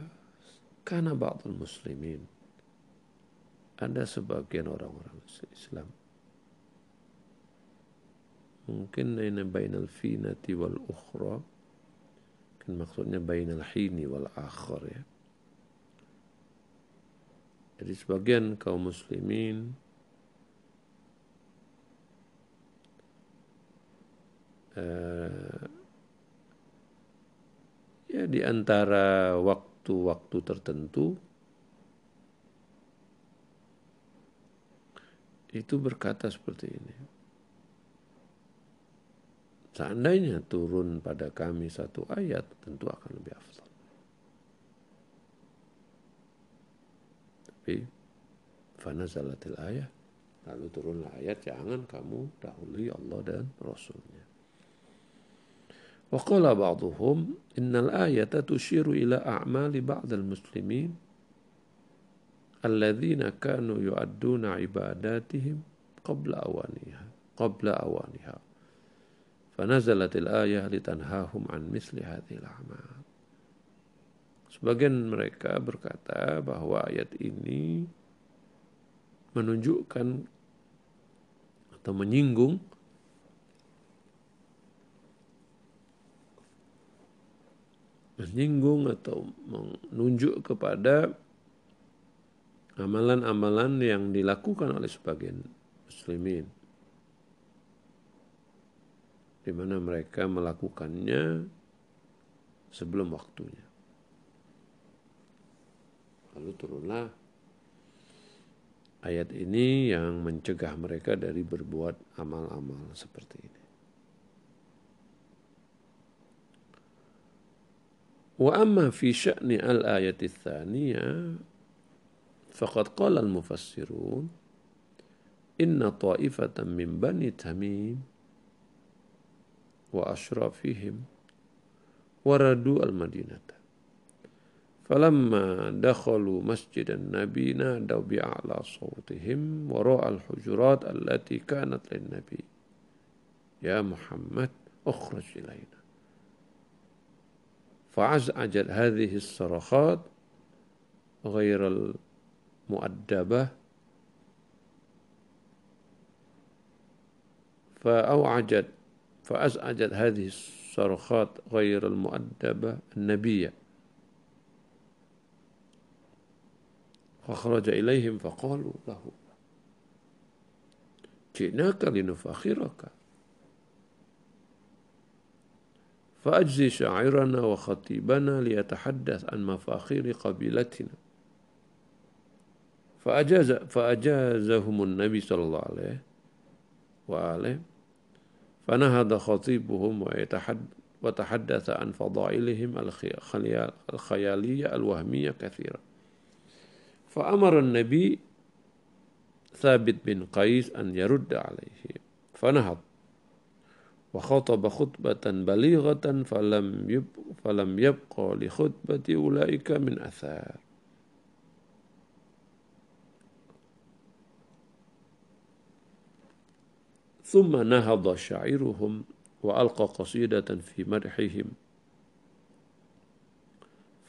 karena ba'dul muslimin ada sebagian orang-orang Islam. Mungkin ini bainal finati wal ukhra. Kan maksudnya bainal hini wal akhir ya. Jadi sebagian kaum muslimin uh, ya di antara waktu-waktu tertentu itu berkata seperti ini. Seandainya turun pada kami satu ayat, tentu akan lebih afdal. Tapi, fana zalatil ayat, lalu turunlah ayat, jangan kamu dahului Allah dan Rasulnya. Waqala ba'duhum, innal ayata tushiru ila a'mali ba'dal muslimin, alladzina kanu yu'adduna ibadatihim qabla awaniha qabla awaniha. Fanazalatil ayah litanhahum an misli hadhil amal. Sebagian mereka berkata bahwa ayat ini menunjukkan atau menyinggung menyinggung atau menunjuk kepada amalan-amalan yang dilakukan oleh sebagian muslimin di mana mereka melakukannya sebelum waktunya. Lalu turunlah ayat ini yang mencegah mereka dari berbuat amal-amal seperti ini. Wa amma fi sya'ni al-ayati tsaniyah فقد قال المفسرون إن طائفة من بني تميم وأشرافهم وردوا المدينة. فلما دخلوا مسجد النبي نادوا بأعلى صوتهم وراء الحجرات التي كانت للنبي. يا محمد أخرج إلينا. فعزعجت هذه الصرخات غير مؤدبة. فأوعجت فأزعجت هذه الصرخات غير المؤدبة النبية. فخرج إليهم فقالوا له جئناك لنفاخرك. فأجزي شاعرنا وخطيبنا ليتحدث عن مفاخير قبيلتنا. فأجاز فأجازهم النبي صلى الله عليه وآله فنهض خطيبهم وتحدث عن فضائلهم الخيالية الوهمية كثيرا فأمر النبي ثابت بن قيس أن يرد عليه فنهض. وخطب خطبة بليغة فلم يبق فلم يبقى لخطبة أولئك من أثار. ثم نهض شاعرهم وألقى قصيدة في مدحهم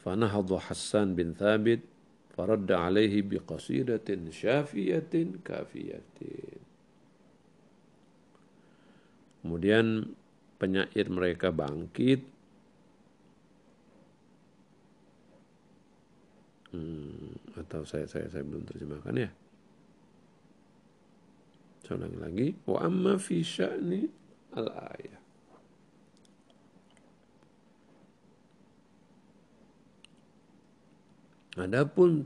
فنهض حسان بن ثابت فرد عليه بقصيدة شافية كافية Kemudian penyair mereka bangkit hmm, atau saya saya saya belum terjemahkan ya. Saya ulangi lagi. Wa amma fi sya'ni al-ayah. Adapun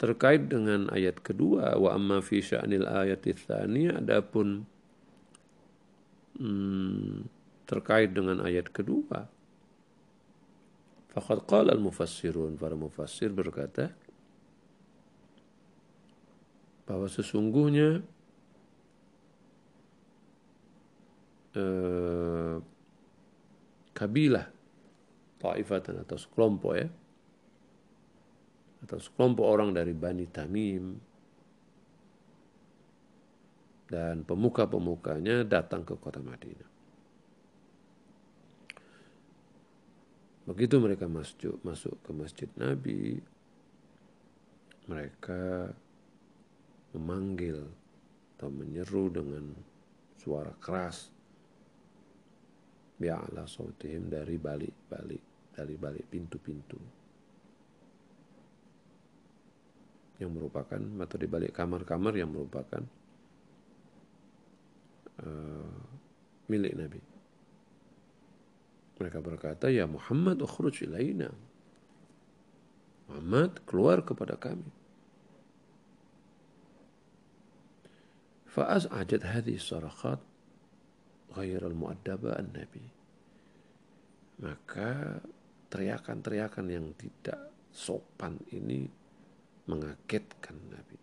terkait dengan ayat kedua wa amma fi sya'nil ayati tsaniyah adapun hmm, terkait dengan ayat kedua faqad qala al-mufassirun para mufassir berkata bahwa sesungguhnya eh, kabilah taifatan atau sekelompok ya atau sekelompok orang dari Bani Tamim dan pemuka-pemukanya datang ke kota Madinah. Begitu mereka masuk, masuk ke masjid Nabi, mereka memanggil atau menyeru dengan suara keras bi'ala sautihim dari balik-balik dari balik pintu-pintu yang merupakan atau di balik kamar-kamar yang merupakan uh, milik Nabi. Mereka berkata, "Ya Muhammad, ukhruj ilaina." Muhammad, keluar kepada kami. فأزعجت هذه الصرخات غير المؤدبة النبي maka teriakan-teriakan yang tidak sopan ini mengagetkan Nabi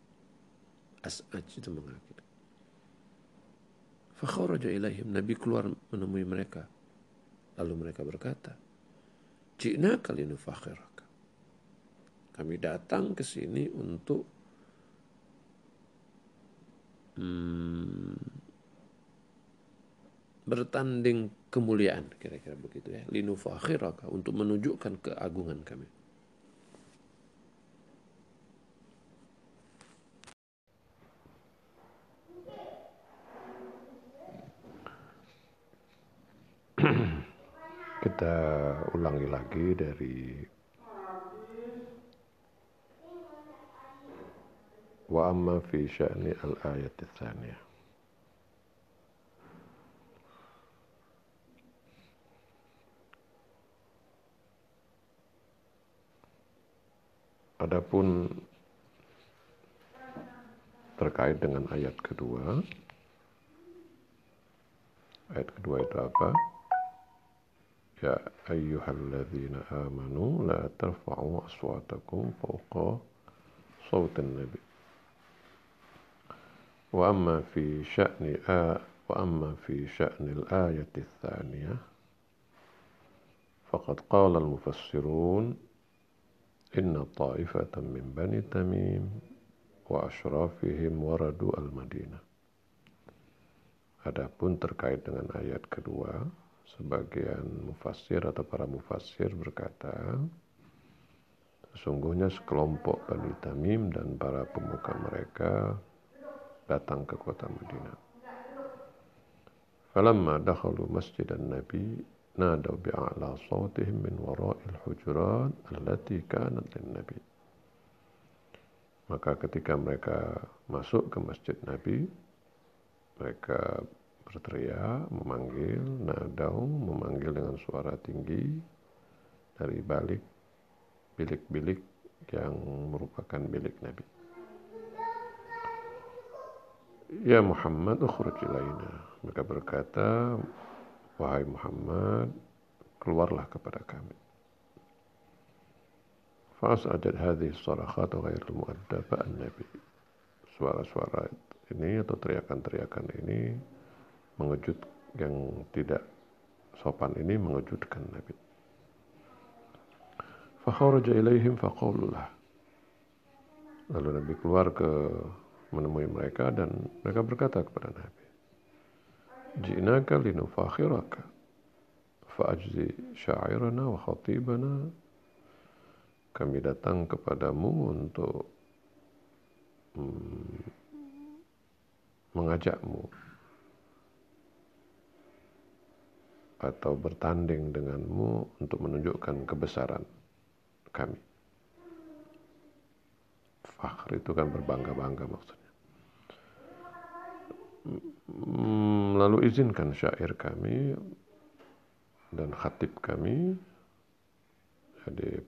As'aj itu mengagetkan Fakharaja ilaihim Nabi keluar menemui mereka lalu mereka berkata Jina kali nufakhiraka kami datang ke sini untuk hmm, bertanding kemuliaan kira-kira begitu ya. Linufakhiraka untuk menunjukkan keagungan kami. Kita ulangi lagi dari wa amma fi sya'ni al-ayat tsaniyah Adapun terkait dengan ayat kedua ayat kedua itu apa? Ya ayyuhalladzina amanu la tarfa'u aswatakum fawqa sawtin nabi wa amma fi sya'ni a wa amma fi الثانية فقد قال faqad qala al-mufassirun inna ta'ifatan min bani tamim wa waradu al-madinah. Adapun terkait dengan ayat kedua, sebagian mufassir atau para mufassir berkata, sesungguhnya sekelompok Bani Tamim dan para pemuka mereka datang ke kota Madinah. Falamma dakhalu masjid nabi nadaw bi'a'la sawtihim min wara'il hujurat allati kanat nabi. Maka ketika mereka masuk ke masjid Nabi, mereka berteriak, memanggil, nadau, memanggil dengan suara tinggi dari balik bilik-bilik yang merupakan bilik Nabi. Ya Muhammad ukhruj ilaina. Mereka berkata, wahai Muhammad, keluarlah kepada kami. Fa'as'adat hadhihi sarakhat ghair mu'addaba an-nabi. Suara-suara ini atau teriakan-teriakan ini mengejut yang tidak sopan ini mengejutkan Nabi. Fakharaja ilaihim faqaululah. Lalu Nabi keluar ke menemui mereka dan mereka berkata kepada Nabi, Ji'naka linufakhiraka fa'ajzi syairana wa khatibana kami datang kepadamu untuk hmm, mengajakmu atau bertanding denganmu untuk menunjukkan kebesaran kami. Fakhr itu kan berbangga-bangga maksudnya. Hmm, lalu izinkan syair kami dan khatib kami jadi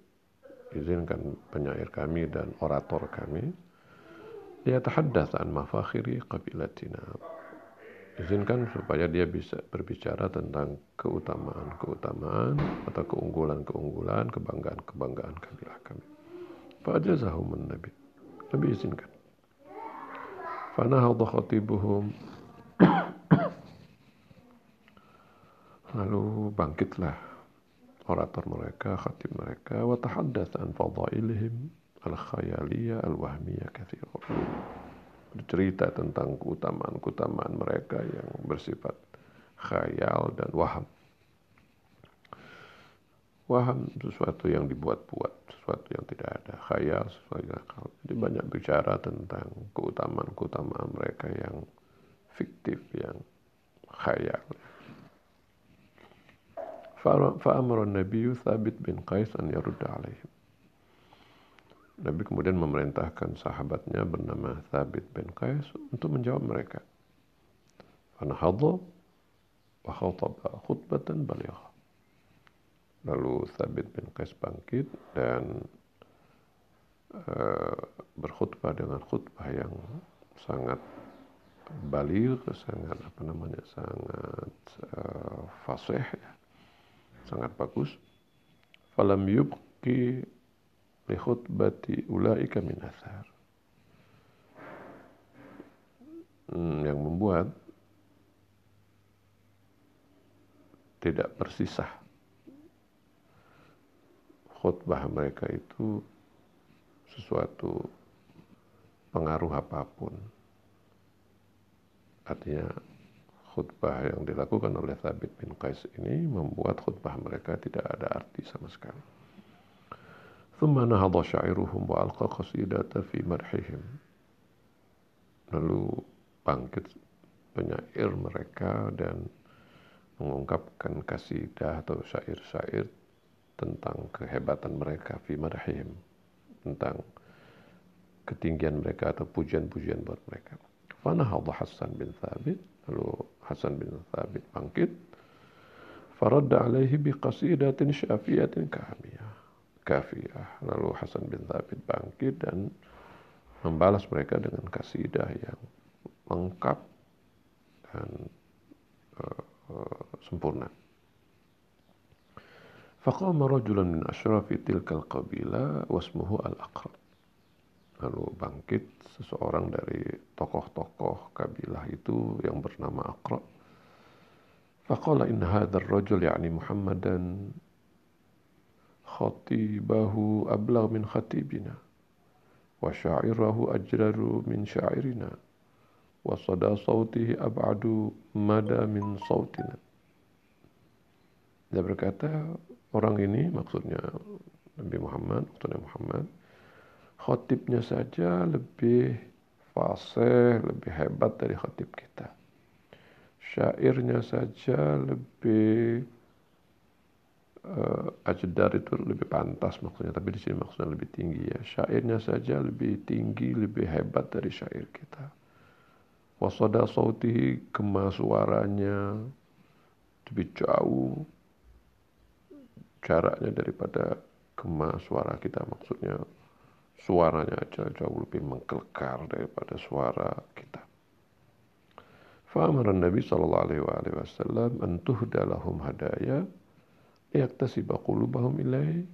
izinkan penyair kami dan orator kami liyatahaddath an mafakhiri qabilatina izinkan supaya dia bisa berbicara tentang keutamaan-keutamaan atau keunggulan-keunggulan, kebanggaan-kebanggaan kabilah kami. Fa'ajazahum Nabi. Nabi izinkan. Fanahadha khatibuhum. Lalu bangkitlah orator mereka, khatib mereka, wa tahaddath an fadailihim al-khayaliyah al-wahmiyah kathira. Bercerita tentang keutamaan-keutamaan mereka yang bersifat khayal dan waham. Waham sesuatu yang dibuat-buat, sesuatu yang tidak ada, khayal, sesuatu yang akal. Jadi hmm. banyak bicara tentang keutamaan-keutamaan mereka yang fiktif, yang khayal. Fa'amrun Nabi Thabit bin Qais an yarudda alaihim. Nabi kemudian memerintahkan sahabatnya bernama Thabit bin Qais untuk menjawab mereka. Fanahadhu wa khutbatan balighah Lalu Thabit bin Qais bangkit dan uh, berkhutbah dengan khutbah yang sangat baligh, sangat apa namanya, sangat uh, fasih sangat bagus. Falam yubqi li khutbati ulaika min athar. Hmm, yang membuat tidak bersisa khutbah mereka itu sesuatu pengaruh apapun. Artinya khutbah yang dilakukan oleh Thabit bin Qais ini membuat khutbah mereka tidak ada arti sama sekali. ثم نهض شاعرهم وألقى قصيدة في مرحهم. Lalu bangkit penyair mereka dan mengungkapkan kasidah atau syair-syair tentang kehebatan mereka fi marhihim tentang ketinggian mereka atau pujian-pujian buat mereka. Fanahadha Hassan bin Thabit lalu Hasan bin Thabit bangkit. Faradda alaihi biqasidatin syafiyatin kafiyah. Kafiyah. Lalu Hasan bin Thabit bangkit dan membalas mereka dengan kasidah yang lengkap dan uh, uh, sempurna. Faqama rajulan min asyrafi tilkal qabila wasmuhu al-aqrab. Lalu bangkit seseorang dari tokoh-tokoh kabilah itu yang bernama Aqra. Faqala inna hadzal rajul yani Muhammadan khatibahu ablagh min khatibina wa sya'irahu ajraru min sya'irina wa sada sautihi ab'adu mada min sautina. Dia berkata, orang ini maksudnya Nabi Muhammad, maksudnya Muhammad, khotibnya saja lebih fasih, lebih hebat dari khotib kita. Syairnya saja lebih uh, ajdar itu lebih pantas maksudnya, tapi di sini maksudnya lebih tinggi ya. Syairnya saja lebih tinggi, lebih hebat dari syair kita. Wasada sautihi kemas suaranya lebih jauh jaraknya daripada kemas suara kita maksudnya suaranya aja jauh lebih mengkelkar daripada suara kita. Fa'amara Nabi sallallahu alaihi wasallam an tuhda hadaya yaktasiba qulubahum ilaihi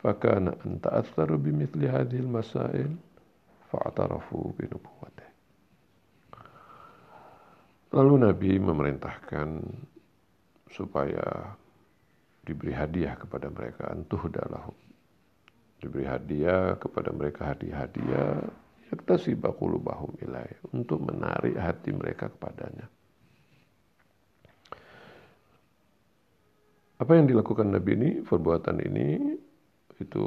fakana an ta'atharu bimithli fa'tarafu bi nubuwwatih. Lalu Nabi memerintahkan supaya diberi hadiah kepada mereka. Antuhda lahum diberi hadiah kepada mereka hadiah-hadiah. Yaktasiba qulubahum ilai. Untuk menarik hati mereka kepadanya. Apa yang dilakukan Nabi ini, perbuatan ini itu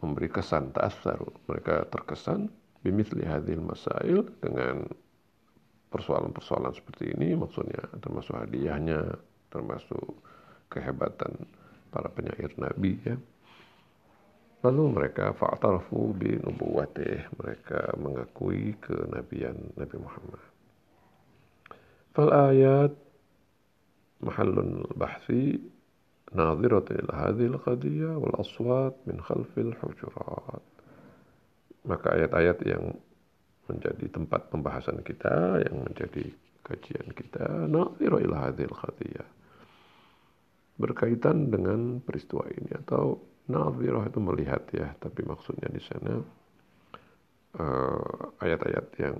memberi kesan ta'assaru. Mereka terkesan bimithli hadhil masail dengan persoalan-persoalan seperti ini. Maksudnya termasuk hadiahnya, termasuk kehebatan para penyair nabi ya. Lalu mereka fa'tarfu bi nubuwwatih, mereka mengakui kenabian Nabi Muhammad. Fal ayat mahallun bahsi nadhiratun ila hadhil qadiyah wal aswat min khalfil hujurat. Maka ayat-ayat yang menjadi tempat pembahasan kita, yang menjadi kajian kita, nadhirah ila hadhil qadiyah berkaitan dengan peristiwa ini atau nazirah itu melihat ya tapi maksudnya di sana uh, ayat-ayat yang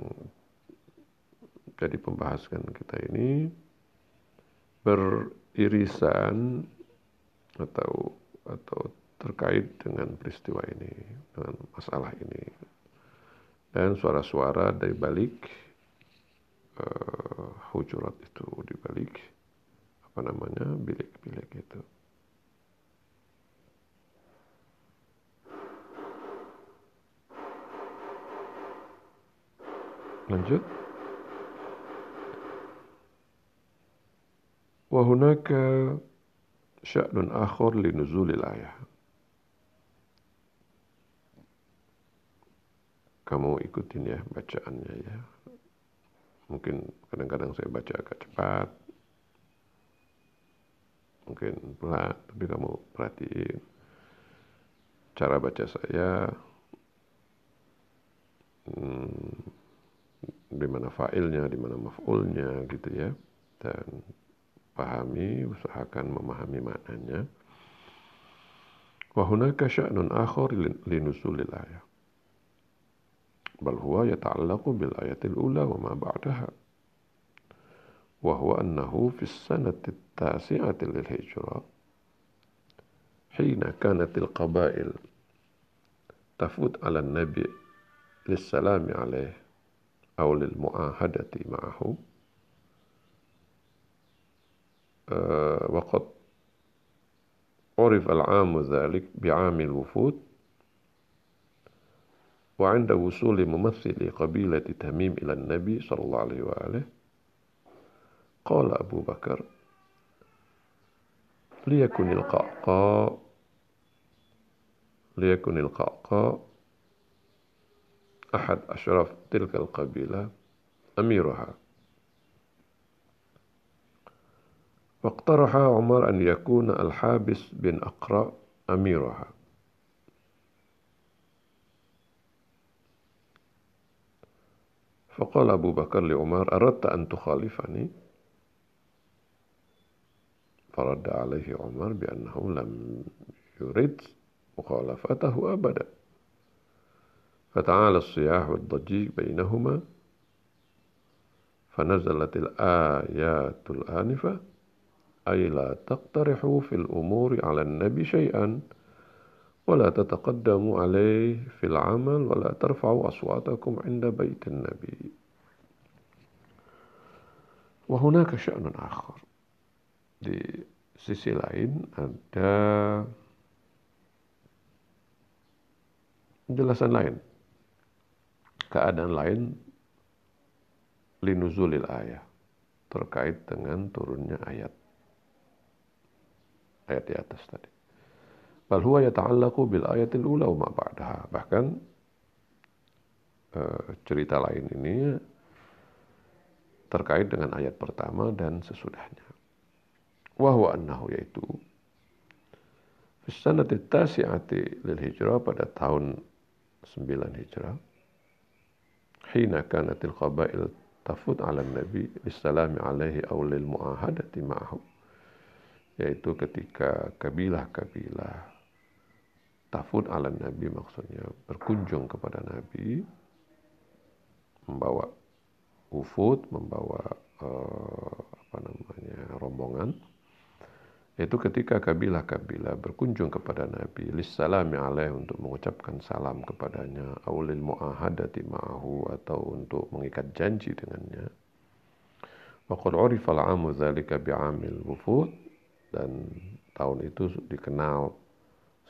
jadi pembahasan kita ini beririsan atau atau terkait dengan peristiwa ini, dengan masalah ini. Dan suara-suara dari balik uh, hujurat itu, di balik apa namanya bilik-bilik itu. Lanjut. Wahunaka sya'nun akhar li nuzulil ayah. Kamu ikutin ya bacaannya ya. Mungkin kadang-kadang saya baca agak cepat. Mungkin pelan, tapi kamu perhatiin cara baca saya. Hmm, di mana fa'ilnya, di mana maf'ulnya gitu ya. Dan pahami, usahakan memahami maknanya. Wa hunaka sya'nun akhar linusulil ayah. Bal huwa yata'allaqu bil ayatil ula wa ma ba'daha. Huwa annahu fi sanati التاسعة للهجرة حين كانت القبائل تفوت على النبي للسلام عليه أو للمعاهدة معه آه، وقد عرف العام ذلك بعام الوفود وعند وصول ممثل قبيلة تميم إلى النبي صلى الله عليه وآله قال أبو بكر ليكن القعقاء ليكن القعقاء أحد أشراف تلك القبيلة أميرها. واقترح عمر أن يكون الحابس بن أقرأ أميرها. فقال أبو بكر لعمر أردت أن تخالفني؟ فرد عليه عمر بأنه لم يرد مخالفته أبدا. فتعالى الصياح والضجيج بينهما. فنزلت الآيات الآنفة. أي لا تقترحوا في الأمور على النبي شيئا ولا تتقدموا عليه في العمل ولا ترفعوا أصواتكم عند بيت النبي. وهناك شأن آخر. Di sisi lain ada penjelasan lain keadaan lain linuzulil ayat terkait dengan turunnya ayat ayat di atas tadi. Bal huwa yata'allaqu bil ayatil ula wa ba'daha. Bahkan uh, cerita lain ini terkait dengan ayat pertama dan sesudahnya. Wa huwa annahu yaitu fi sanati tasi'ati lil hijrah pada tahun 9 hijrah hina kanatil qabail tafut ala nabi lissalami alaihi aw lil muahadati ma'ahu yaitu ketika kabilah-kabilah tafud ala Nabi maksudnya berkunjung kepada Nabi membawa ufud, membawa uh, apa namanya rombongan yaitu ketika kabilah-kabilah berkunjung kepada Nabi lissalami alaih untuk mengucapkan salam kepadanya awlil mu'ahadati ma'ahu atau untuk mengikat janji dengannya Waqad urifa al-amu dzalika bi'amil wufud dan tahun itu dikenal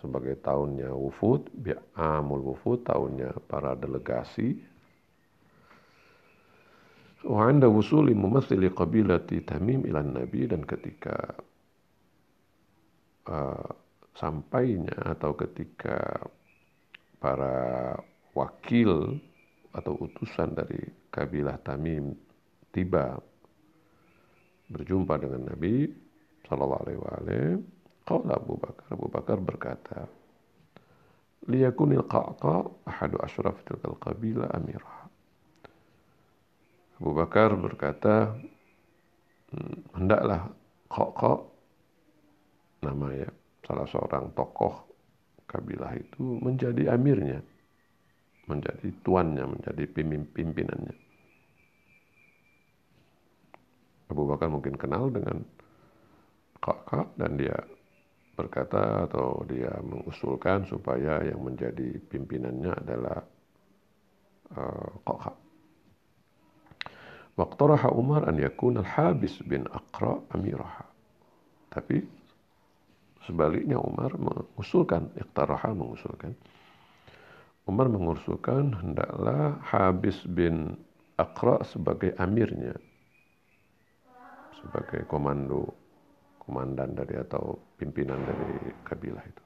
sebagai tahunnya wufud, amul wufud, tahunnya para delegasi. Wa anda wusuli mumathili qabilati Tamim ila Nabi dan ketika uh, sampainya atau ketika para wakil atau utusan dari kabilah Tamim tiba berjumpa dengan Nabi Sallallahu Alaihi Wasallam Qala Abu Bakar, Abu Bakar berkata, Liyakunil qaqa ahadu ashraf tilkal qabila amirah. Abu Bakar berkata, hmm, hendaklah qaqa nama ya salah seorang tokoh kabilah itu menjadi amirnya, menjadi tuannya, menjadi pimpinannya. Abu Bakar mungkin kenal dengan kakak dan dia berkata atau dia mengusulkan supaya yang menjadi pimpinannya adalah uh, Qaqah. Waqtaraha Umar an yakun al-Habis bin Aqra amiraha. Tapi sebaliknya Umar mengusulkan, iqtaraha mengusulkan. Umar mengusulkan hendaklah Habis bin Aqra sebagai amirnya. Sebagai komando komandan dari atau pimpinan dari kabilah itu.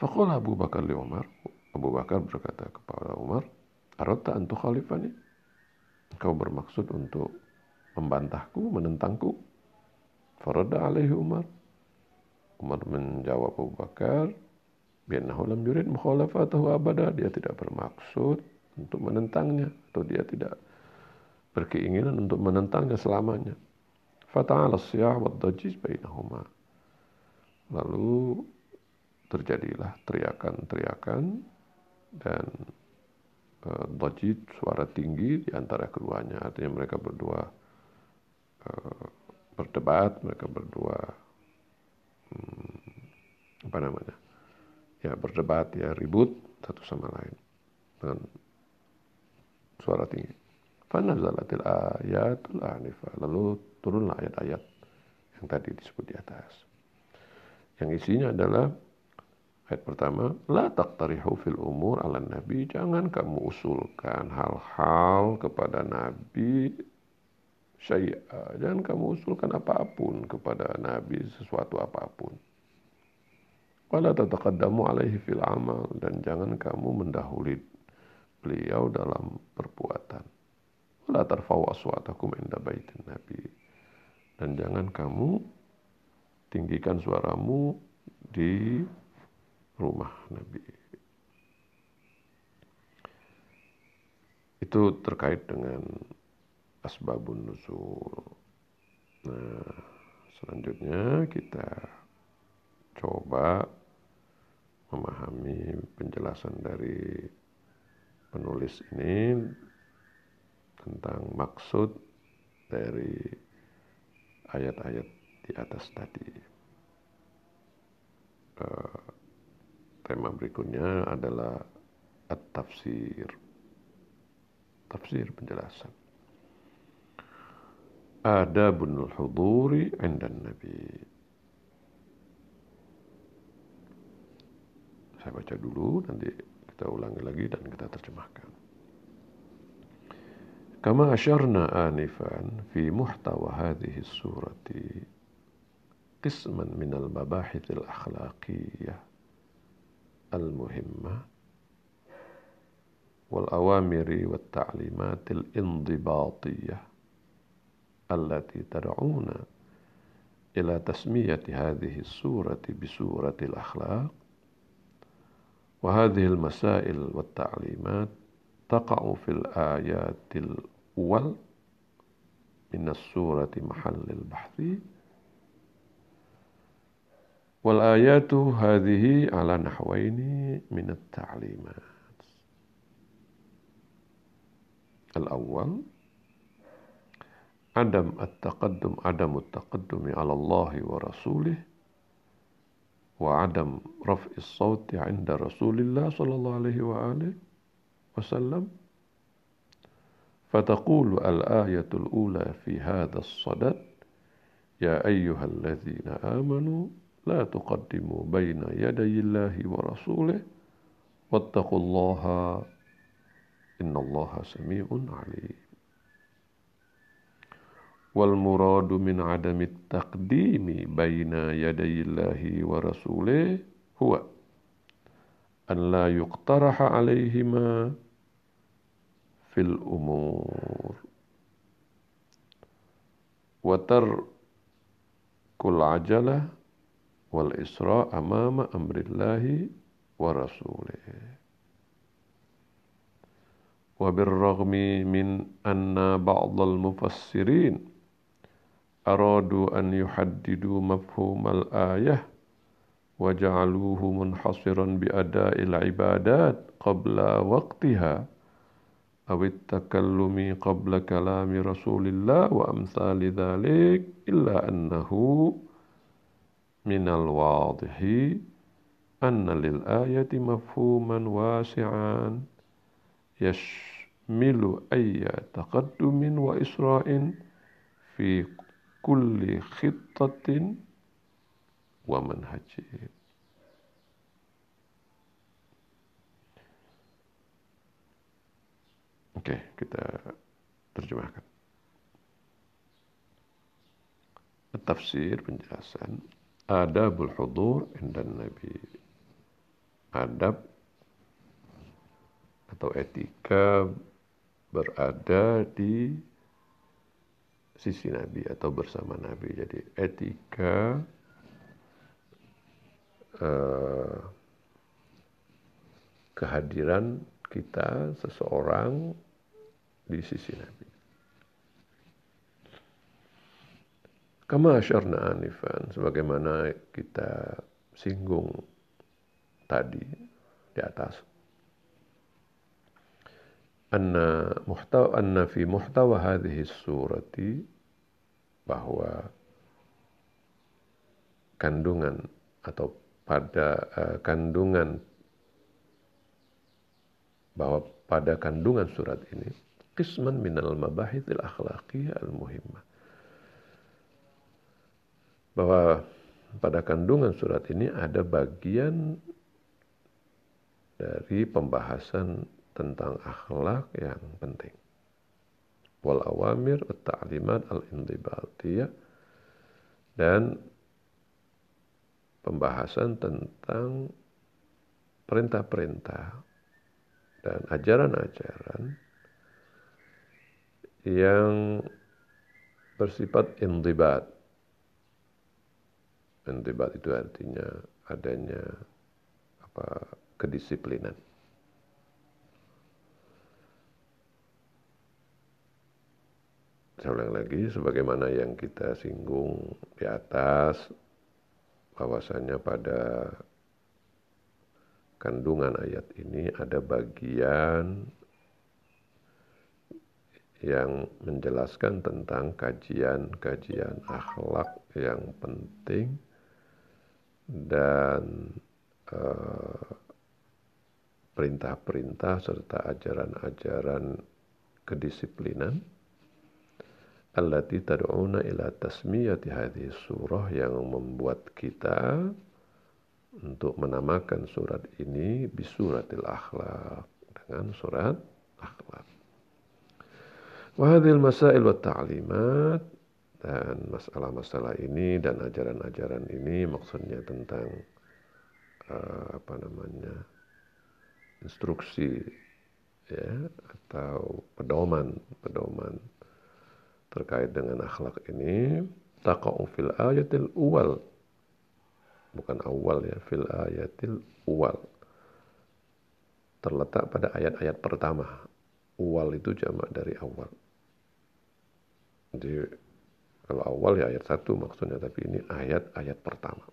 Faqala Abu Bakar li Umar. Abu Bakar berkata kepada Umar, Arata antu khalifani? Kau bermaksud untuk membantahku, menentangku? Farada alaihi Umar. Umar menjawab Abu Bakar, Biannahu lam yurid mukhalafatahu abada. Dia tidak bermaksud untuk menentangnya. Atau dia tidak berkeinginan untuk menentangnya selamanya. Fata'ala siyah wa dajiz bainahuma. Lalu terjadilah teriakan-teriakan dan dajid suara tinggi di antara keduanya. Artinya mereka berdua uh, berdebat, mereka berdua apa namanya? Ya berdebat, ya ribut satu sama lain dengan suara tinggi. Fanazalatil ayatul anifah. Lalu turunlah ayat-ayat yang tadi disebut di atas. Yang isinya adalah ayat pertama, la taqtarihu fil umur ala nabi, jangan kamu usulkan hal-hal kepada nabi syai'a, jangan kamu usulkan apa pun kepada nabi sesuatu apa pun. Wala tataqaddamu alaihi fil amal dan jangan kamu mendahului beliau dalam perbuatan. Wala tarfa'u aswatakum inda baitin nabi dan jangan kamu tinggikan suaramu di rumah Nabi. Itu terkait dengan asbabun nuzul. Nah, selanjutnya kita coba memahami penjelasan dari penulis ini tentang maksud dari ayat-ayat di atas tadi. Uh, tema berikutnya adalah at-tafsir. Tafsir penjelasan. Adabun huduri inda Nabi. Saya baca dulu, nanti kita ulangi lagi dan kita terjemahkan. كما أشرنا آنفا في محتوى هذه السورة قسما من المباحث الأخلاقية المهمة والأوامر والتعليمات الانضباطية التي تدعونا إلى تسمية هذه السورة بسورة الأخلاق. وهذه المسائل والتعليمات تقع في الآيات الأول من السورة محل البحث. والآيات هذه على نحوين من التعليمات. الأول عدم التقدم عدم التقدم على الله ورسوله وعدم رفع الصوت عند رسول الله صلى الله عليه وآله وسلم. فتقول الآية الأولى في هذا الصدد يا أيها الذين آمنوا لا تقدموا بين يدي الله ورسوله واتقوا الله إن الله سميع عليم. والمراد من عدم التقديم بين يدي الله ورسوله هو أن لا يقترح عليهما في الأمور. وترك العجلة والإسراء أمام أمر الله ورسوله. وبالرغم من أن بعض المفسرين أرادوا أن يحددوا مفهوم الآية وجعلوه منحصرا بأداء العبادات قبل وقتها أو التكلم قبل كلام رسول الله وأمثال ذلك إلا أنه من الواضح أن للآية مفهوما واسعا يشمل أي تقدم وإسراء في kulli khittatin wa manhajin. Oke, okay, kita terjemahkan. Tafsir penjelasan Adabul hudur dan Nabi Adab atau etika berada di sisi Nabi atau bersama Nabi. Jadi etika uh, kehadiran kita seseorang di sisi Nabi. Kama asyarna anifan, sebagaimana kita singgung tadi di atas. Anna muhtawa anna fi muhtawa hadhihi surati bahwa kandungan atau pada uh, kandungan bahwa pada kandungan surat ini qisman minal mabahithil akhlaqiyah al-muhimmah. Bahwa pada kandungan surat ini ada bagian dari pembahasan tentang akhlak yang penting. Wal awamir wa ta'limat al-indibatiyah dan pembahasan tentang perintah-perintah dan ajaran-ajaran yang bersifat indibat. Indibat itu artinya adanya apa kedisiplinan. Saya ulang lagi, sebagaimana yang kita singgung di atas, bahwasanya pada kandungan ayat ini ada bagian yang menjelaskan tentang kajian-kajian akhlak yang penting dan perintah perintah-perintah serta ajaran-ajaran kedisiplinan allati tad'una ila tasmiyati hadhihi surah yang membuat kita untuk menamakan surat ini bisuratil akhlak dengan surat akhlak Wahadil masail wa ta'limat dan masalah-masalah ini dan ajaran-ajaran ini maksudnya tentang uh, apa namanya instruksi ya atau pedoman pedoman terkait dengan akhlak ini taqa'u fil ayatil uwal. Bukan awal ya fil ayatil uwal. Terletak pada ayat-ayat pertama. Uwal itu jamak dari awal. Jadi kalau awal ya ayat satu maksudnya, tapi ini ayat-ayat pertama.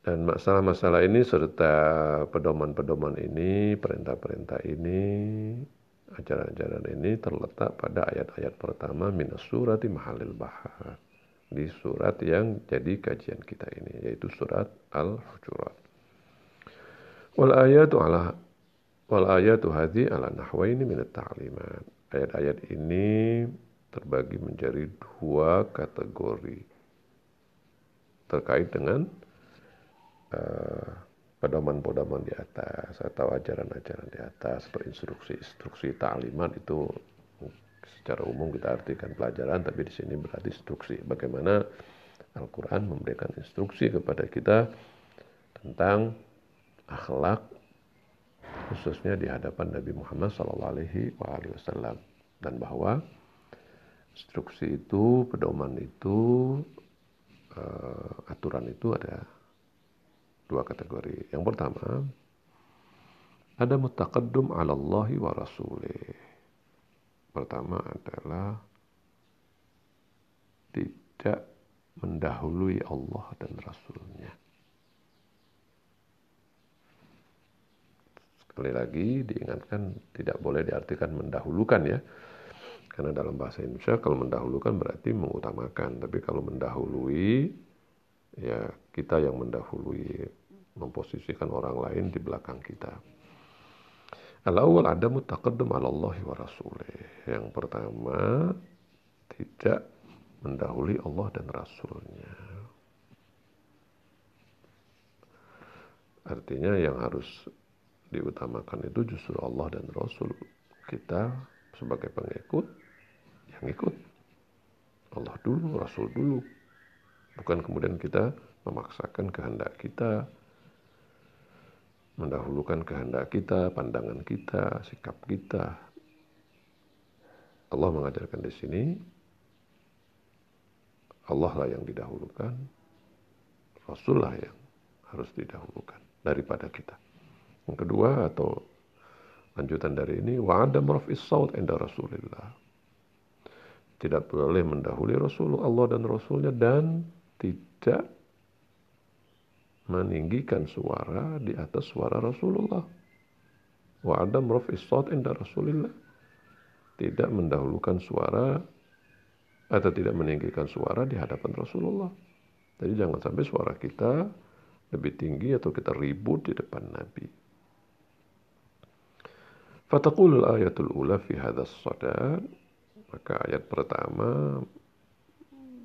Dan masalah-masalah ini serta pedoman-pedoman ini, perintah-perintah ini, ajaran-ajaran ini terletak pada ayat-ayat pertama minas surati mahalil bahar. Di surat yang jadi kajian kita ini, yaitu surat Al-Hujurat. Wal ayatu ala wal ayatu hadhi ala nahwaini minat ta'limat Ayat-ayat ini terbagi menjadi dua kategori. terkait dengan uh, pedoman-pedoman di atas atau ajaran-ajaran di atas atau instruksi-instruksi ta'limat itu secara umum kita artikan pelajaran tapi di sini berarti instruksi. Bagaimana Al-Quran memberikan instruksi kepada kita tentang akhlak khususnya di hadapan Nabi Muhammad SAW dan bahwa instruksi itu pedoman itu uh, aturan itu ada dua kategori. Yang pertama, ada mutaqaddum ala Allahi wa rasulih. Pertama adalah tidak mendahului Allah dan Rasulnya. Sekali lagi diingatkan tidak boleh diartikan mendahulukan ya. Karena dalam bahasa Indonesia kalau mendahulukan berarti mengutamakan. Tapi kalau mendahului ya kita yang mendahului memposisikan orang lain di belakang kita. Al-awwal ada mutaqaddam ala wa rasulih. Yang pertama, tidak mendahului Allah dan Rasulnya. Artinya yang harus diutamakan itu justru Allah dan Rasul. Kita sebagai pengikut yang ikut. Allah dulu, Rasul dulu. Bukan kemudian kita memaksakan kehendak kita, mendahulukan kehendak kita, pandangan kita, sikap kita. Allah mengajarkan di sini Allah lah yang didahulukan, Rasul lah yang harus didahulukan daripada kita. Yang kedua atau lanjutan dari ini wa adam rafis saut inda Rasulillah. Tidak boleh mendahului Rasulullah Allah dan Rasulnya dan tidak meninggikan suara di atas suara Rasulullah. Wa adam rafis saut inda Rasulillah. Tidak mendahulukan suara atau tidak meninggikan suara di hadapan Rasulullah. Jadi jangan sampai suara kita lebih tinggi atau kita ribut di depan Nabi. Fataqul ayatul ula fi hadas sadad. Maka ayat pertama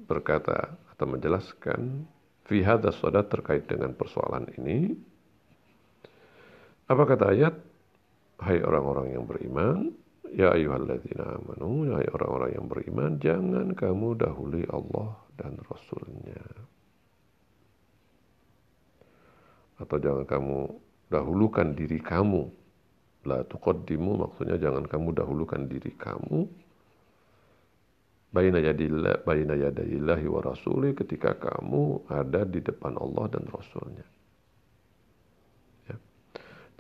berkata atau menjelaskan fi hadha terkait dengan persoalan ini. Apa kata ayat? Hai orang-orang yang beriman, ya ayyuhalladzina amanu, ya hai orang-orang yang beriman, jangan kamu dahului Allah dan Rasulnya. Atau jangan kamu dahulukan diri kamu. La tuqaddimu maksudnya jangan kamu dahulukan diri kamu baina yadillah baina yadayillahi wa rasuli ketika kamu ada di depan Allah dan Rasulnya. Ya.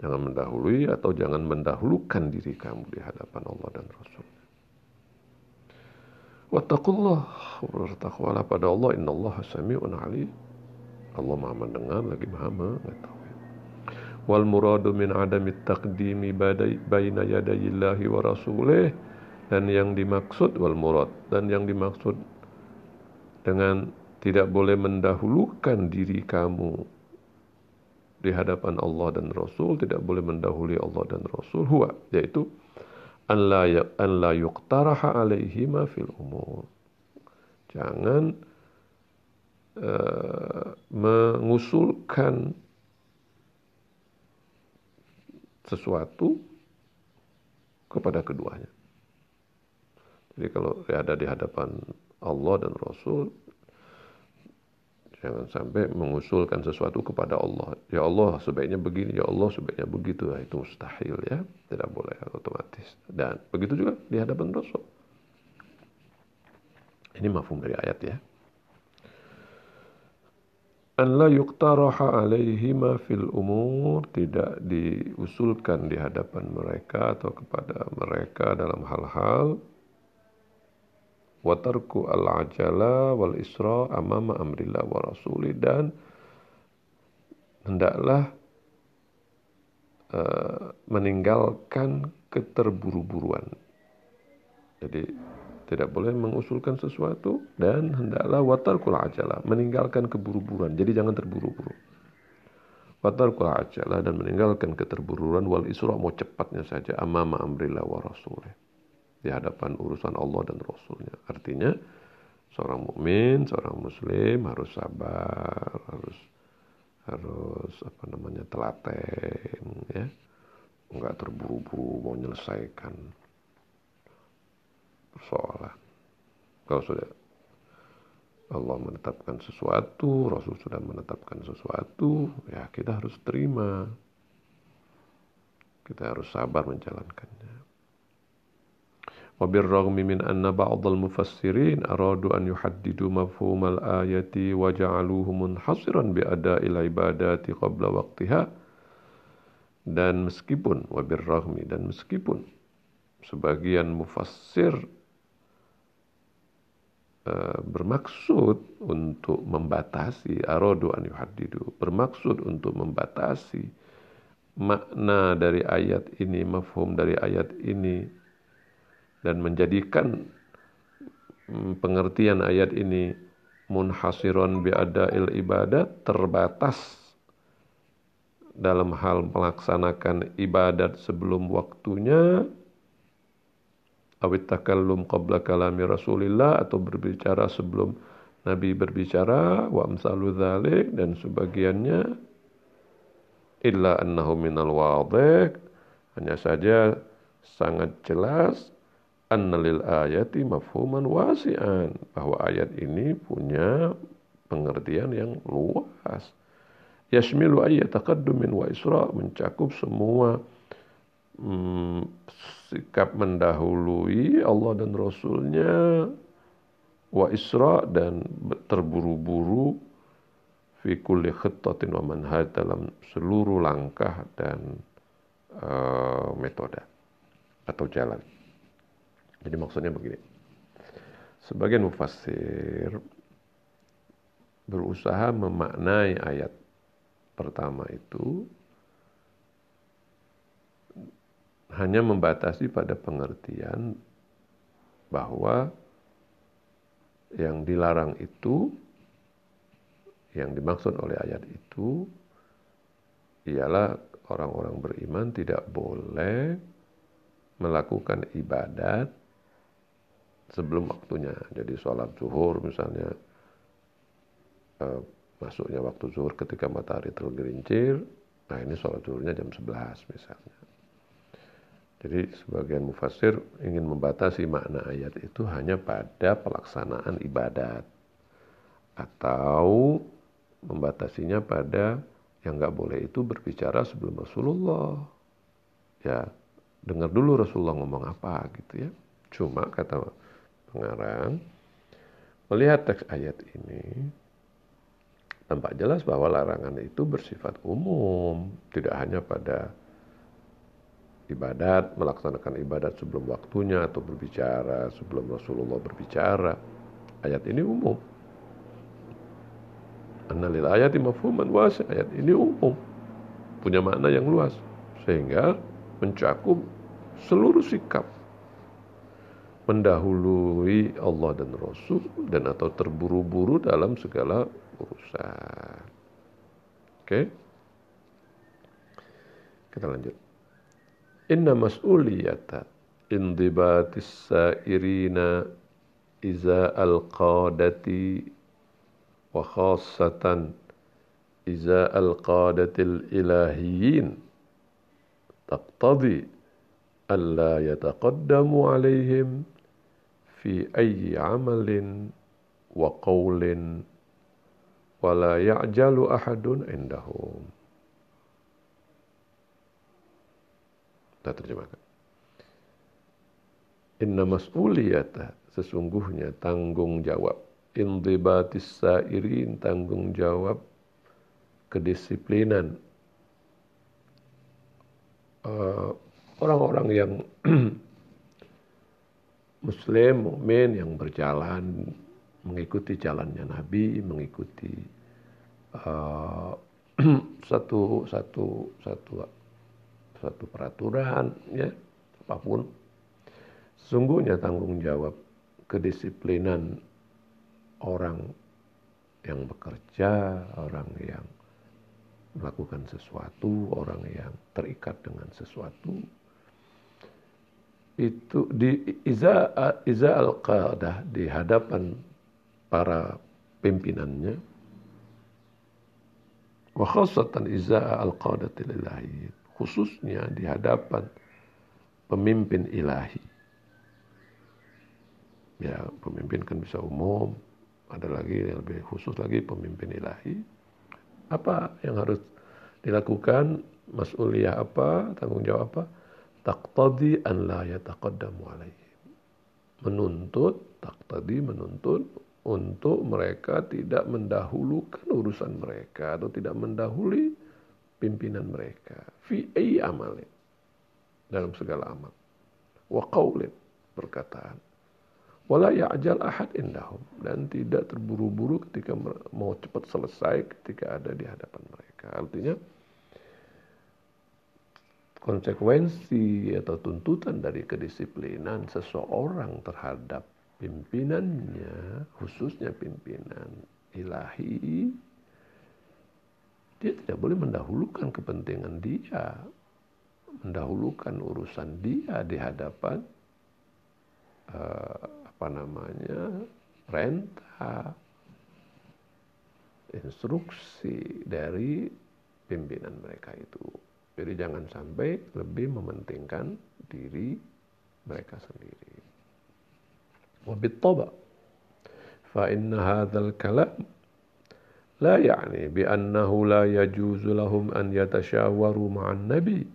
Jangan mendahului atau jangan mendahulukan diri kamu di hadapan Allah dan Rasulnya. Wattaqullah bertakwalah pada Allah inna Allah sami'un alim. Allah maha mendengar lagi maha mengetahui. Wal muradu min adami taqdimi baina yadayillahi wa rasulih dan yang dimaksud wal murad dan yang dimaksud dengan tidak boleh mendahulukan diri kamu di hadapan Allah dan Rasul tidak boleh mendahului Allah dan Rasul huwa yaitu an la ya, an la fil umur. Jangan uh, mengusulkan sesuatu kepada keduanya jadi kalau ada di hadapan Allah dan Rasul, jangan sampai mengusulkan sesuatu kepada Allah. Ya Allah sebaiknya begini, ya Allah sebaiknya begitu. Nah, itu mustahil ya, tidak boleh otomatis. Dan begitu juga di hadapan Rasul. Ini mafhum dari ayat ya. An la yuqtaraha alaihima fil umur tidak diusulkan di hadapan mereka atau kepada mereka dalam hal-hal watarku al-ajala wal isra amama amrillah wa rasuli dan hendaklah uh, meninggalkan keterburu-buruan. Jadi tidak boleh mengusulkan sesuatu dan hendaklah watarkul ajala meninggalkan keburu-buruan. Jadi jangan terburu-buru. Watarkul ajala dan meninggalkan keterburuan wal isra mau cepatnya saja amama amrillah wa rasulih di hadapan urusan Allah dan Rasulnya. Artinya Seorang mukmin, seorang muslim harus sabar, harus harus apa namanya telaten ya. Enggak terburu-buru mau menyelesaikan persoalan. Kalau sudah Allah menetapkan sesuatu, Rasul sudah menetapkan sesuatu, ya kita harus terima. Kita harus sabar menjalankannya. وبالرغم من أن بعض المفسرين أرادوا أن يحددوا مفهوم الآية وجعلوه منحصرا بأداء العبادات قبل وقتها dan meskipun wabirrahmi dan meskipun sebagian mufassir uh, bermaksud untuk membatasi aradu an yuhaddidu bermaksud untuk membatasi makna dari ayat ini mafhum dari ayat ini dan menjadikan mm, pengertian ayat ini munhasiron bi'ada'il ibadat terbatas dalam hal melaksanakan ibadat sebelum waktunya. Awit takallum qabla kalami Rasulillah atau berbicara sebelum Nabi berbicara wa amsalu dzalik dan sebagiannya illa annahu minal wadih. Hanya saja sangat jelas annalil ayati mafhuman wasi'an. Bahwa ayat ini punya pengertian yang luas. Yashmilu ayat taqaddumin wa isra mencakup semua hmm, sikap mendahului Allah dan Rasulnya. Wa isra dan terburu-buru fi kulli khittatin wa manhaj dalam seluruh langkah dan uh, metode atau jalan. Jadi maksudnya begini. Sebagian mufassir berusaha memaknai ayat pertama itu hanya membatasi pada pengertian bahwa yang dilarang itu yang dimaksud oleh ayat itu ialah orang-orang beriman tidak boleh melakukan ibadat sebelum waktunya. Jadi sholat zuhur misalnya uh, masuknya waktu zuhur ketika matahari tergelincir, nah ini sholat zuhurnya jam 11 misalnya. Jadi sebagian mufasir ingin membatasi makna ayat itu hanya pada pelaksanaan ibadat atau membatasinya pada yang nggak boleh itu berbicara sebelum Rasulullah. Ya, dengar dulu Rasulullah ngomong apa gitu ya. Cuma kata pengarang melihat teks ayat ini tampak jelas bahwa larangan itu bersifat umum, tidak hanya pada ibadat, melaksanakan ibadat sebelum waktunya atau berbicara sebelum Rasulullah berbicara. Ayat ini umum. Annalil ayati mafhuman wasi. Ayat ini umum. Punya makna yang luas. Sehingga mencakup seluruh sikap mendahului Allah dan Rasul dan atau terburu-buru dalam segala urusan. Oke. Okay? Kita lanjut. Inna mas'uliyata indibatis sairina iza al-qadati wa khassatan iza al-qadatil ilahiyin taqtadi alla yataqaddamu alaihim fi ayyi amalin wa qawlin wa la ya'jalu ahadun indahum. Kita terjemahkan. Inna mas'uliyata sesungguhnya tanggung jawab indibatis sairin tanggung jawab kedisiplinan ah, orang-orang uh, yang Muslim, mukmin yang berjalan mengikuti jalannya Nabi, mengikuti uh, satu satu satu satu peraturan, ya apa pun. Sesungguhnya tanggung jawab kedisiplinan orang yang bekerja, orang yang melakukan sesuatu, orang yang terikat dengan sesuatu, itu di iza iza al qadah di hadapan para pimpinannya. Wa khasatan izaa al-qadati khususnya di hadapan pemimpin ilahi. Ya pemimpin kan bisa umum ada lagi yang lebih khusus lagi pemimpin ilahi. Apa yang harus dilakukan? Mas'uliyah apa? Tanggung jawab apa taqtadi an la yataqaddamu alaihi menuntut taqtadi menuntut untuk mereka tidak mendahulukan urusan mereka atau tidak mendahului pimpinan mereka. Fi ay amalin. Dalam segala amal. Wa qaulin perkataan. Wala ya'jal ahad indahum. Dan tidak terburu-buru ketika mau cepat selesai ketika ada di hadapan mereka. Artinya konsekuensi atau tuntutan dari kedisiplinan seseorang terhadap pimpinannya, khususnya pimpinan ilahi, dia tidak boleh mendahulukan kepentingan dia, mendahulukan urusan dia di hadapan uh, apa namanya perintah, instruksi dari pimpinan mereka itu. Jadi jangan sampai lebih mementingkan diri mereka sendiri. وبالطبع فإن هذا الكلام لا يعني بأنه لا يجوز لهم أن يتشاوروا مع النبي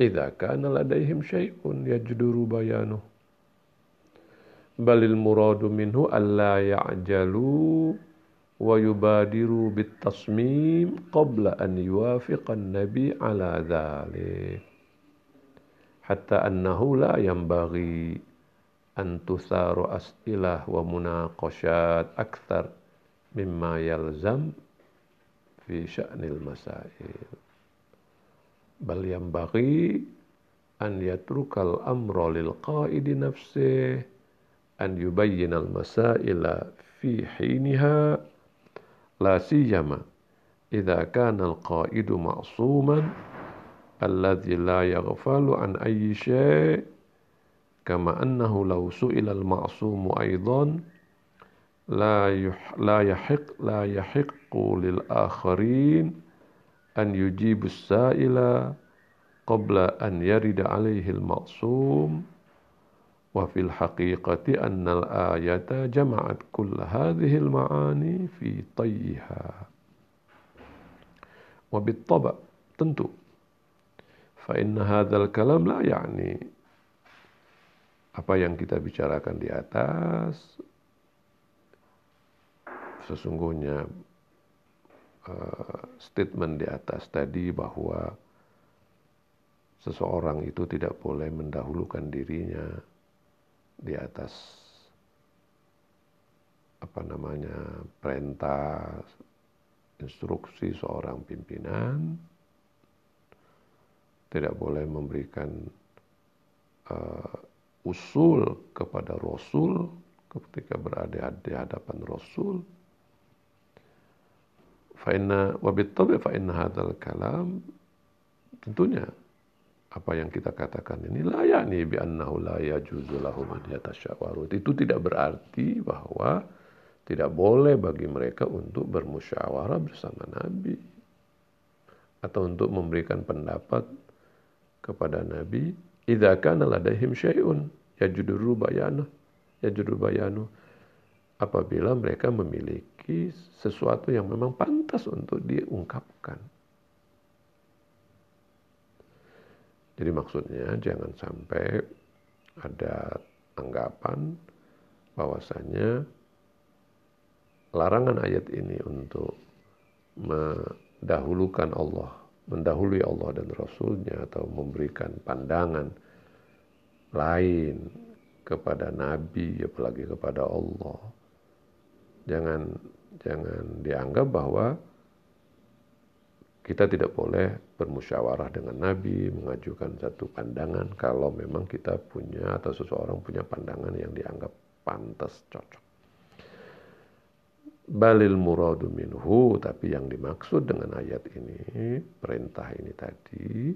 إذا كان لديهم شيء يجدر بيانه بل المراد منه ألا يعجلوا wa yubadiru bitasmim qabla an yuwafiqan nabi ala dhalik. Hatta annahu la yambaghi an tusaru as'ilah wa munaqashat akthar mimma yalzam fi sya'nil masail. Bal yambaghi an yatrukal amra lil qaidi nafsihi an yubayyinal masaila fi hiniha لا سيما إذا كان القائد معصوما الذي لا يغفل عن أي شيء كما أنه لو سئل المعصوم أيضا لا لا يحق لا يحق للآخرين أن يجيب السائل قبل أن يرد عليه المعصوم. wa fil haqiqati الآية ayata jama'at kull المعاني ma'ani fi tayyiha. Wa bittaba tentu. Fa inna hadzal kalam la ya'ni. Apa yang kita bicarakan di atas sesungguhnya uh, statement di atas tadi bahwa seseorang itu tidak boleh mendahulukan dirinya di atas apa namanya perintah instruksi seorang pimpinan tidak boleh memberikan uh, usul kepada Rasul ketika berada di hadapan Rasul. Fa'inna wabittabi fa'inna hadal kalam tentunya apa yang kita katakan ini layak nih bi annahu la yajuzu lahum an Itu tidak berarti bahwa tidak boleh bagi mereka untuk bermusyawarah bersama Nabi. Atau untuk memberikan pendapat kepada Nabi idza kana ladaihim syai'un yajuduru bayanu yajuduru bayanu apabila mereka memiliki sesuatu yang memang pantas untuk diungkapkan Jadi maksudnya jangan sampai ada anggapan bahwasanya larangan ayat ini untuk mendahulukan Allah, mendahului Allah dan Rasulnya atau memberikan pandangan lain kepada Nabi, apalagi kepada Allah. Jangan jangan dianggap bahwa kita tidak boleh bermusyawarah dengan Nabi, mengajukan satu pandangan kalau memang kita punya atau seseorang punya pandangan yang dianggap pantas cocok. Balil muradu minhu, tapi yang dimaksud dengan ayat ini, perintah ini tadi,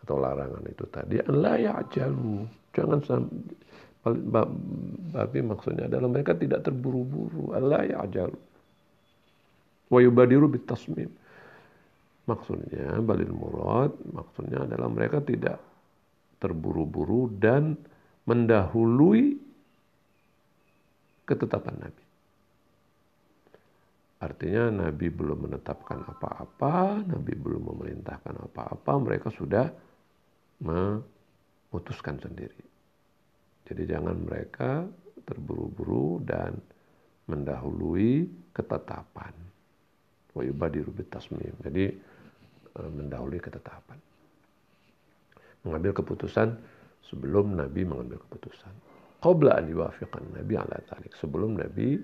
atau larangan itu tadi, la ya'jalu. Jangan Babi maksudnya adalah mereka tidak terburu-buru. Allah ya ajal. Wa yubadiru bitasmim. Maksudnya balil murad maksudnya adalah mereka tidak terburu-buru dan mendahului ketetapan Nabi. Artinya Nabi belum menetapkan apa-apa, Nabi belum memerintahkan apa-apa, mereka sudah memutuskan sendiri. Jadi jangan mereka terburu-buru dan mendahului ketetapan. Wa yubadiru bitasmim. Jadi mendahului ketetapan. Mengambil keputusan sebelum Nabi mengambil keputusan. Qabla an yuwafiqan Nabi ala talik. Sebelum Nabi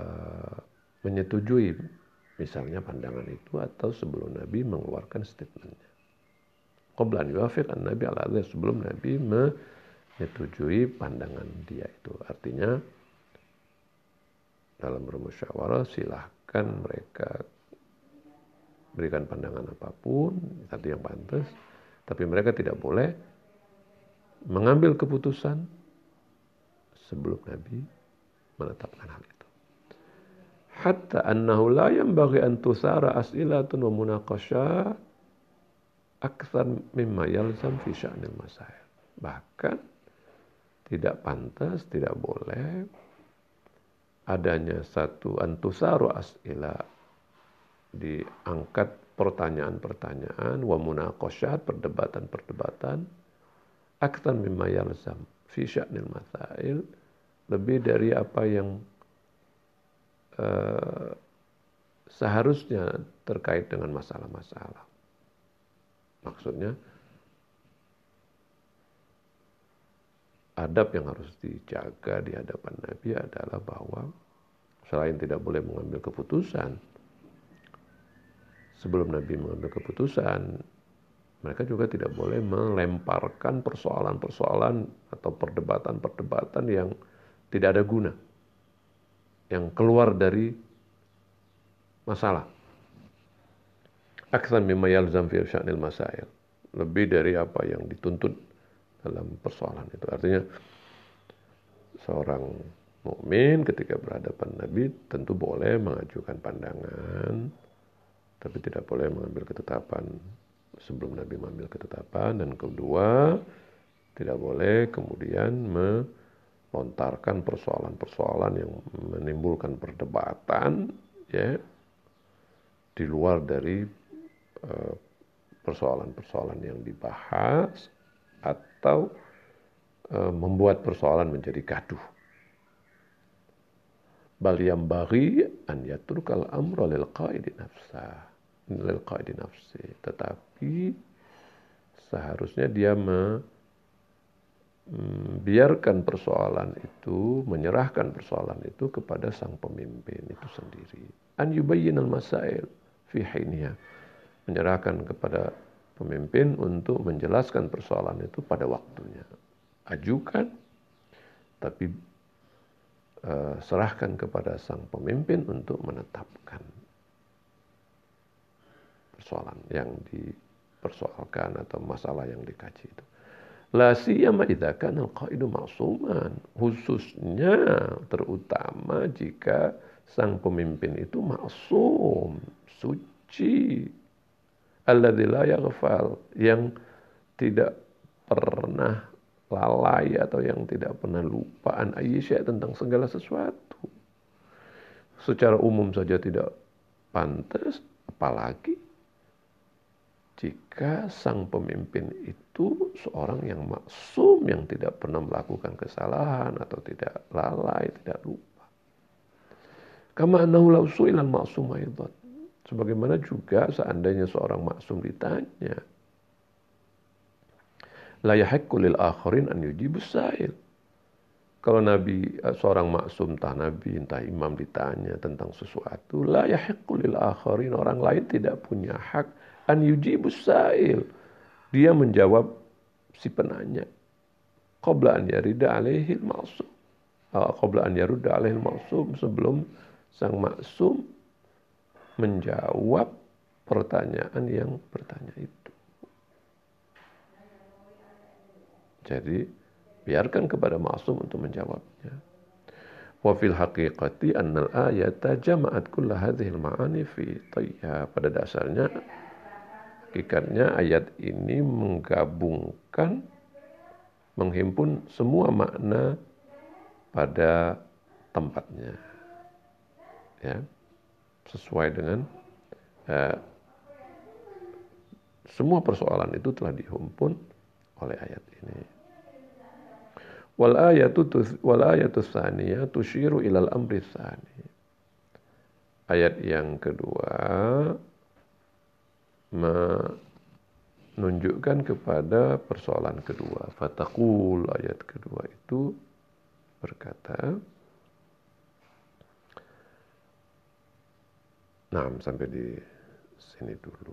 uh, menyetujui misalnya pandangan itu atau sebelum Nabi mengeluarkan statementnya. Yuafiq an Nabi ala sebelum Nabi menyetujui pandangan dia itu. Artinya dalam bermusyawarah silahkan mereka berikan pandangan apa pun tadi yang pantas tapi mereka tidak boleh mengambil keputusan sebelum Nabi menetapkan hal itu hatta annahu la yanbaghi an tusara as'ilatun wa munaqashat akthar mimma yalzam fi sya'nil masail. Bahkan tidak pantas, tidak boleh adanya satu antusaru as'ila diangkat pertanyaan-pertanyaan wa munaqashat perdebatan-perdebatan akthar mimma yalzam fi sya'nil masail lebih dari apa yang Eh, seharusnya terkait dengan masalah-masalah. Maksudnya adab yang harus dijaga di hadapan Nabi adalah bahwa selain tidak boleh mengambil keputusan, sebelum Nabi mengambil keputusan, mereka juga tidak boleh melemparkan persoalan-persoalan atau perdebatan-perdebatan yang tidak ada guna yang keluar dari masalah. Aksan mimma yalzam fi sya'nil masail. Lebih dari apa yang dituntut dalam persoalan itu. Artinya seorang mukmin ketika berhadapan Nabi tentu boleh mengajukan pandangan tapi tidak boleh mengambil ketetapan sebelum Nabi mengambil ketetapan dan kedua tidak boleh kemudian me lontarkan persoalan-persoalan yang menimbulkan perdebatan ya di luar dari eh, persoalan-persoalan yang dibahas atau uh, membuat persoalan menjadi gaduh. Bal yang an yatrukal amra lil qaidi nafsa lil qaidi nafsi. Tetapi seharusnya dia me, biarkan persoalan itu, menyerahkan persoalan itu kepada sang pemimpin itu sendiri. An yubayyin al-masail fi hiniha. Menyerahkan kepada pemimpin untuk menjelaskan persoalan itu pada waktunya. Ajukan, tapi uh, serahkan kepada sang pemimpin untuk menetapkan persoalan yang dipersoalkan atau masalah yang dikaji itu. La siyama idza kana al-qaidu ma'suman. Khususnya terutama jika sang pemimpin itu maksum, suci. Alladzi la yaghfal, yang tidak pernah lalai atau yang tidak pernah lupaan Aisyah tentang segala sesuatu. Secara umum saja tidak pantas, apalagi jika sang pemimpin itu seorang yang maksum yang tidak pernah melakukan kesalahan atau tidak lalai, tidak lupa. Kama annahu law maksum. Sebagaimana juga seandainya seorang maksum ditanya, la yahiqqu lil akharin an yujibu sa'il. Kalau Nabi eh, seorang maksum entah Nabi entah imam ditanya tentang sesuatu, la yahiqqu lil akharin orang lain tidak punya hak an yujibus sa'il. Dia menjawab si penanya. Qabla an yarida alaihi maksum. Qabla an yarudda alaihi maksum. Sebelum sang maksum menjawab pertanyaan yang bertanya itu. Jadi Biarkan kepada maksum untuk menjawabnya. Wa fil haqiqati annal ayata jama'at kulla hadhihi al-ma'ani fi tayya. Pada dasarnya hakikatnya ayat ini menggabungkan menghimpun semua makna pada tempatnya. Ya. Sesuai dengan uh, semua persoalan itu telah dihimpun oleh ayat ini. Wal ayatu wal ayatu tsaniyah tusyiru ilal amri tsani. Ayat yang kedua menunjukkan kepada persoalan kedua. Fatakul ayat kedua itu berkata Nah, sampai di sini dulu.